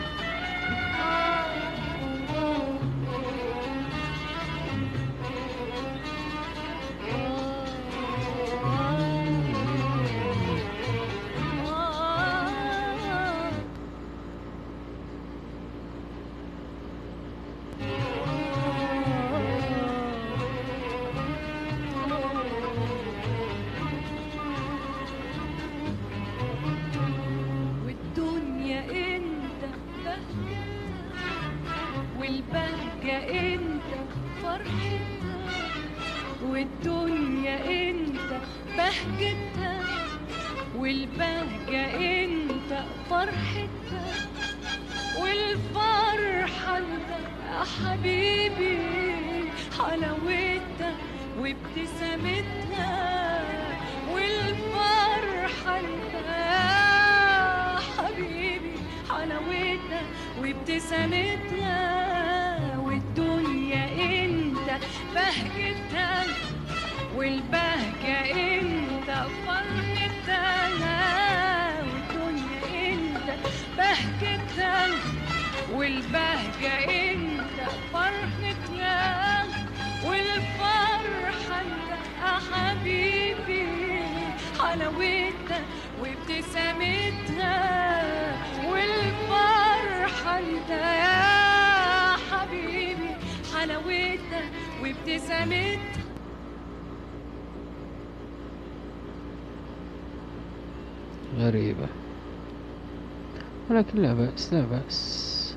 لا بأس.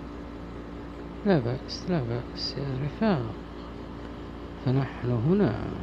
لا بأس لا بأس يا رفاق. فنحن هنا.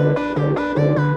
Música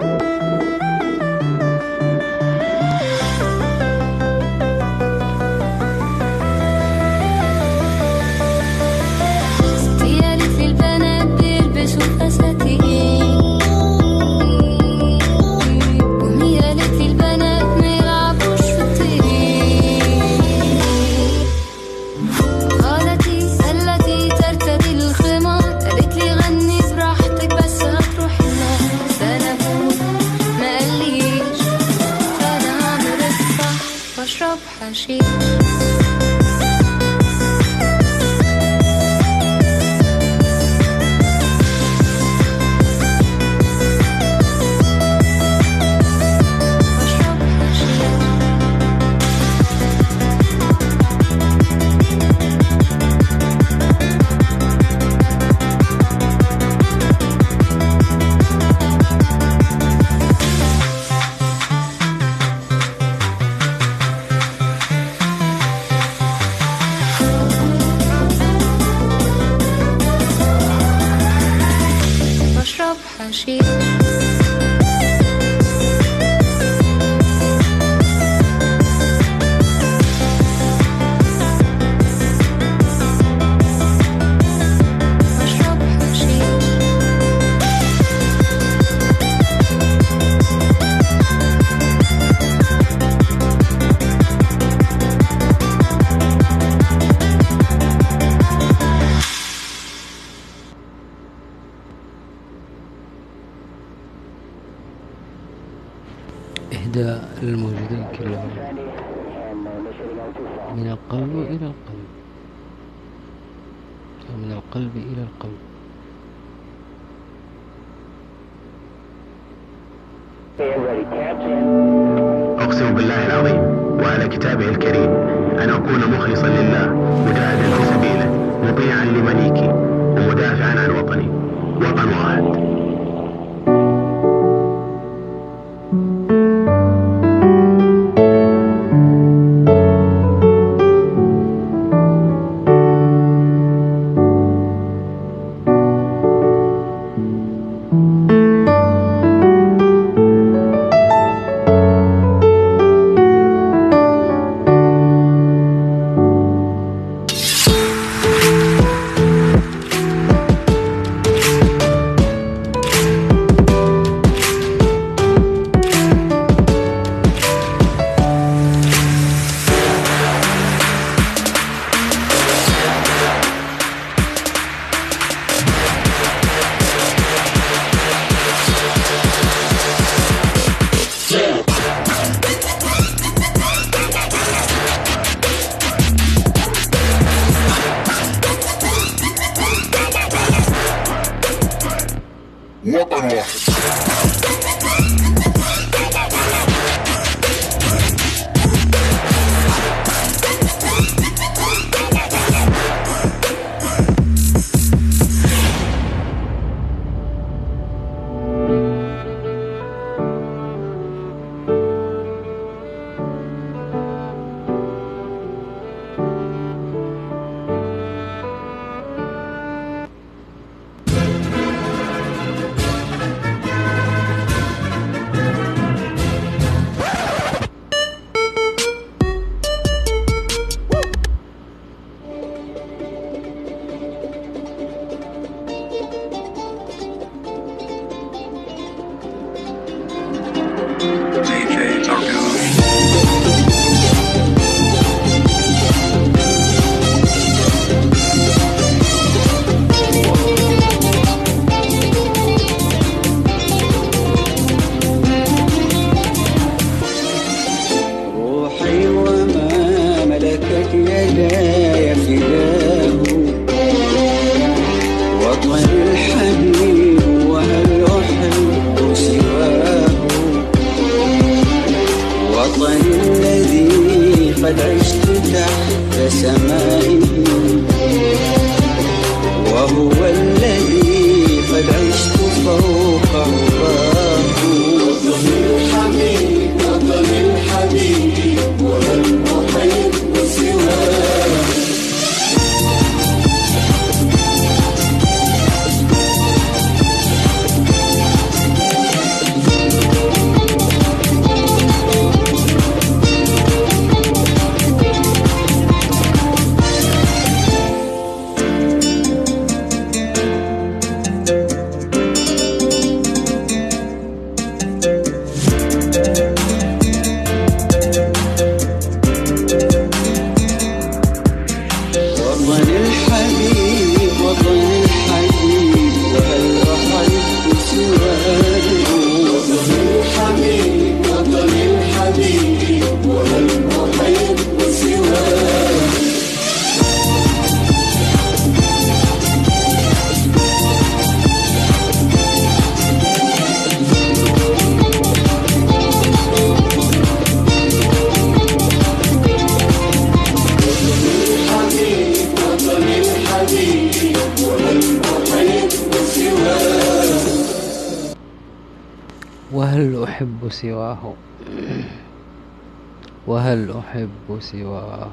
سواه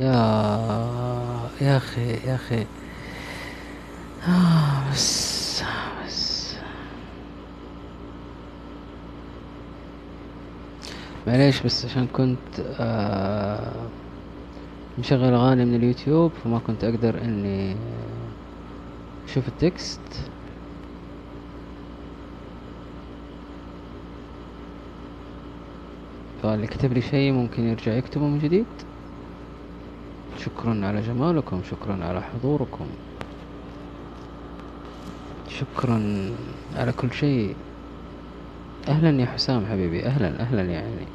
يا يا أخي يا أخي. آه بس بس. معليش بس عشان كنت آه مشغل أغاني من اليوتيوب فما كنت أقدر إني أشوف التكست. فاللي كتب لي شيء ممكن يرجع يكتبه من جديد. شكرا على جمالكم شكرا على حضوركم. شكرا على كل شيء. أهلا يا حسام حبيبي أهلا أهلا يعني.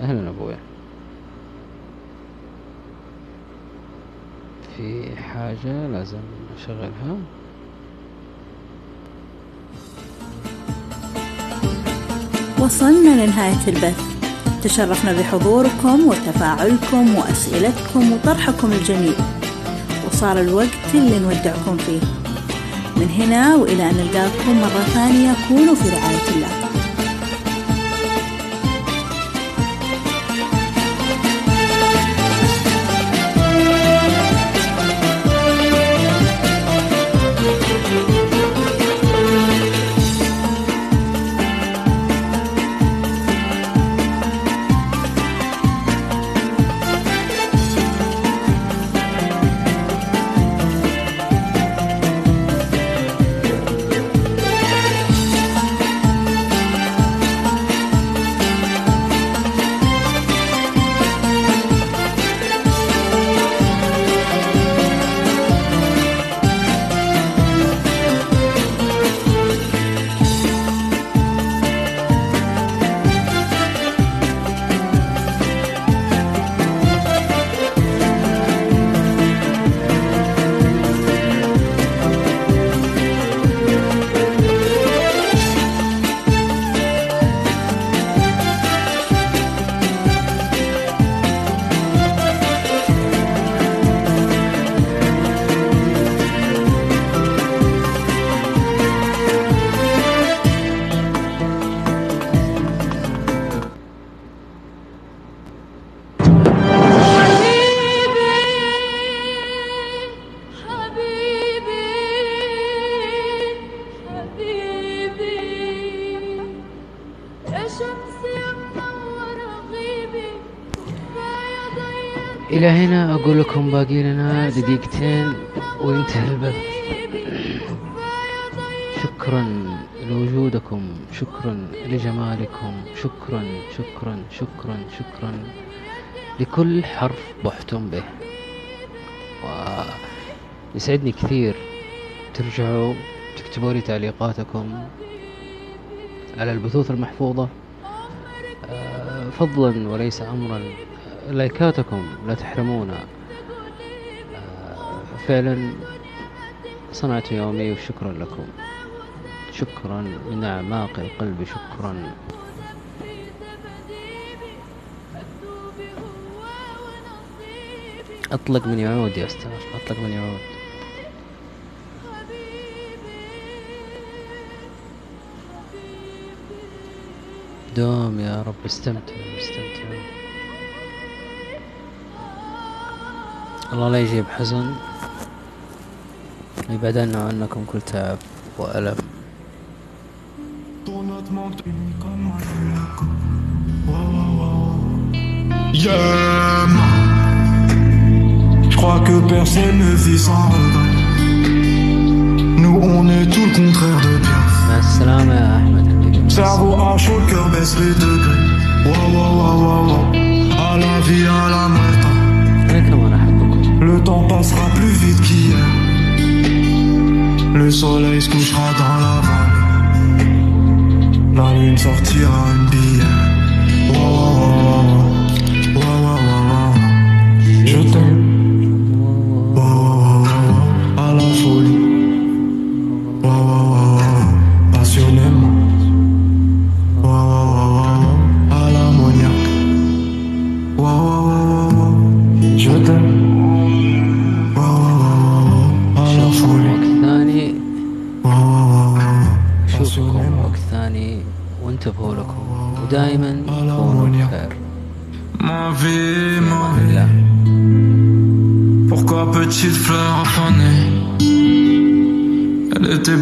أهلا أبويا. في حاجة لازم أشغلها؟ وصلنا لنهاية البث. تشرفنا بحضوركم وتفاعلكم وأسئلتكم وطرحكم الجميل. وصار الوقت اللي نودعكم فيه. من هنا وإلى أن نلقاكم مرة ثانية كونوا في رعاية الله. أقول لكم باقي لنا دقيقتين وينتهي البث. شكرا لوجودكم شكرا لجمالكم شكرا شكرا شكرا شكرا لكل حرف بحتم به. ويسعدني كثير ترجعوا تكتبوا لي تعليقاتكم على البثوث المحفوظة. آه، فضلا وليس أمرا. آه، لايكاتكم لا تحرمونا. فعلا صنعت يومي وشكرا لكم. شكرا من أعماق القلب شكرا. أطلق من يعود يا أستاذ أطلق من يعود. دوم يا رب استمتع استمتع. الله لا يجيب حزن. Je crois que personne ne vit sans regret. Nous on est tout le contraire de bien. Cerveau à chaud, cœur baisse les degrés. Wow, wow, wow, wow, À la vie, à la mort. Le temps passera plus vite qu'hier. Le soleil se couchera dans la vallée. La lune sortira une bille. to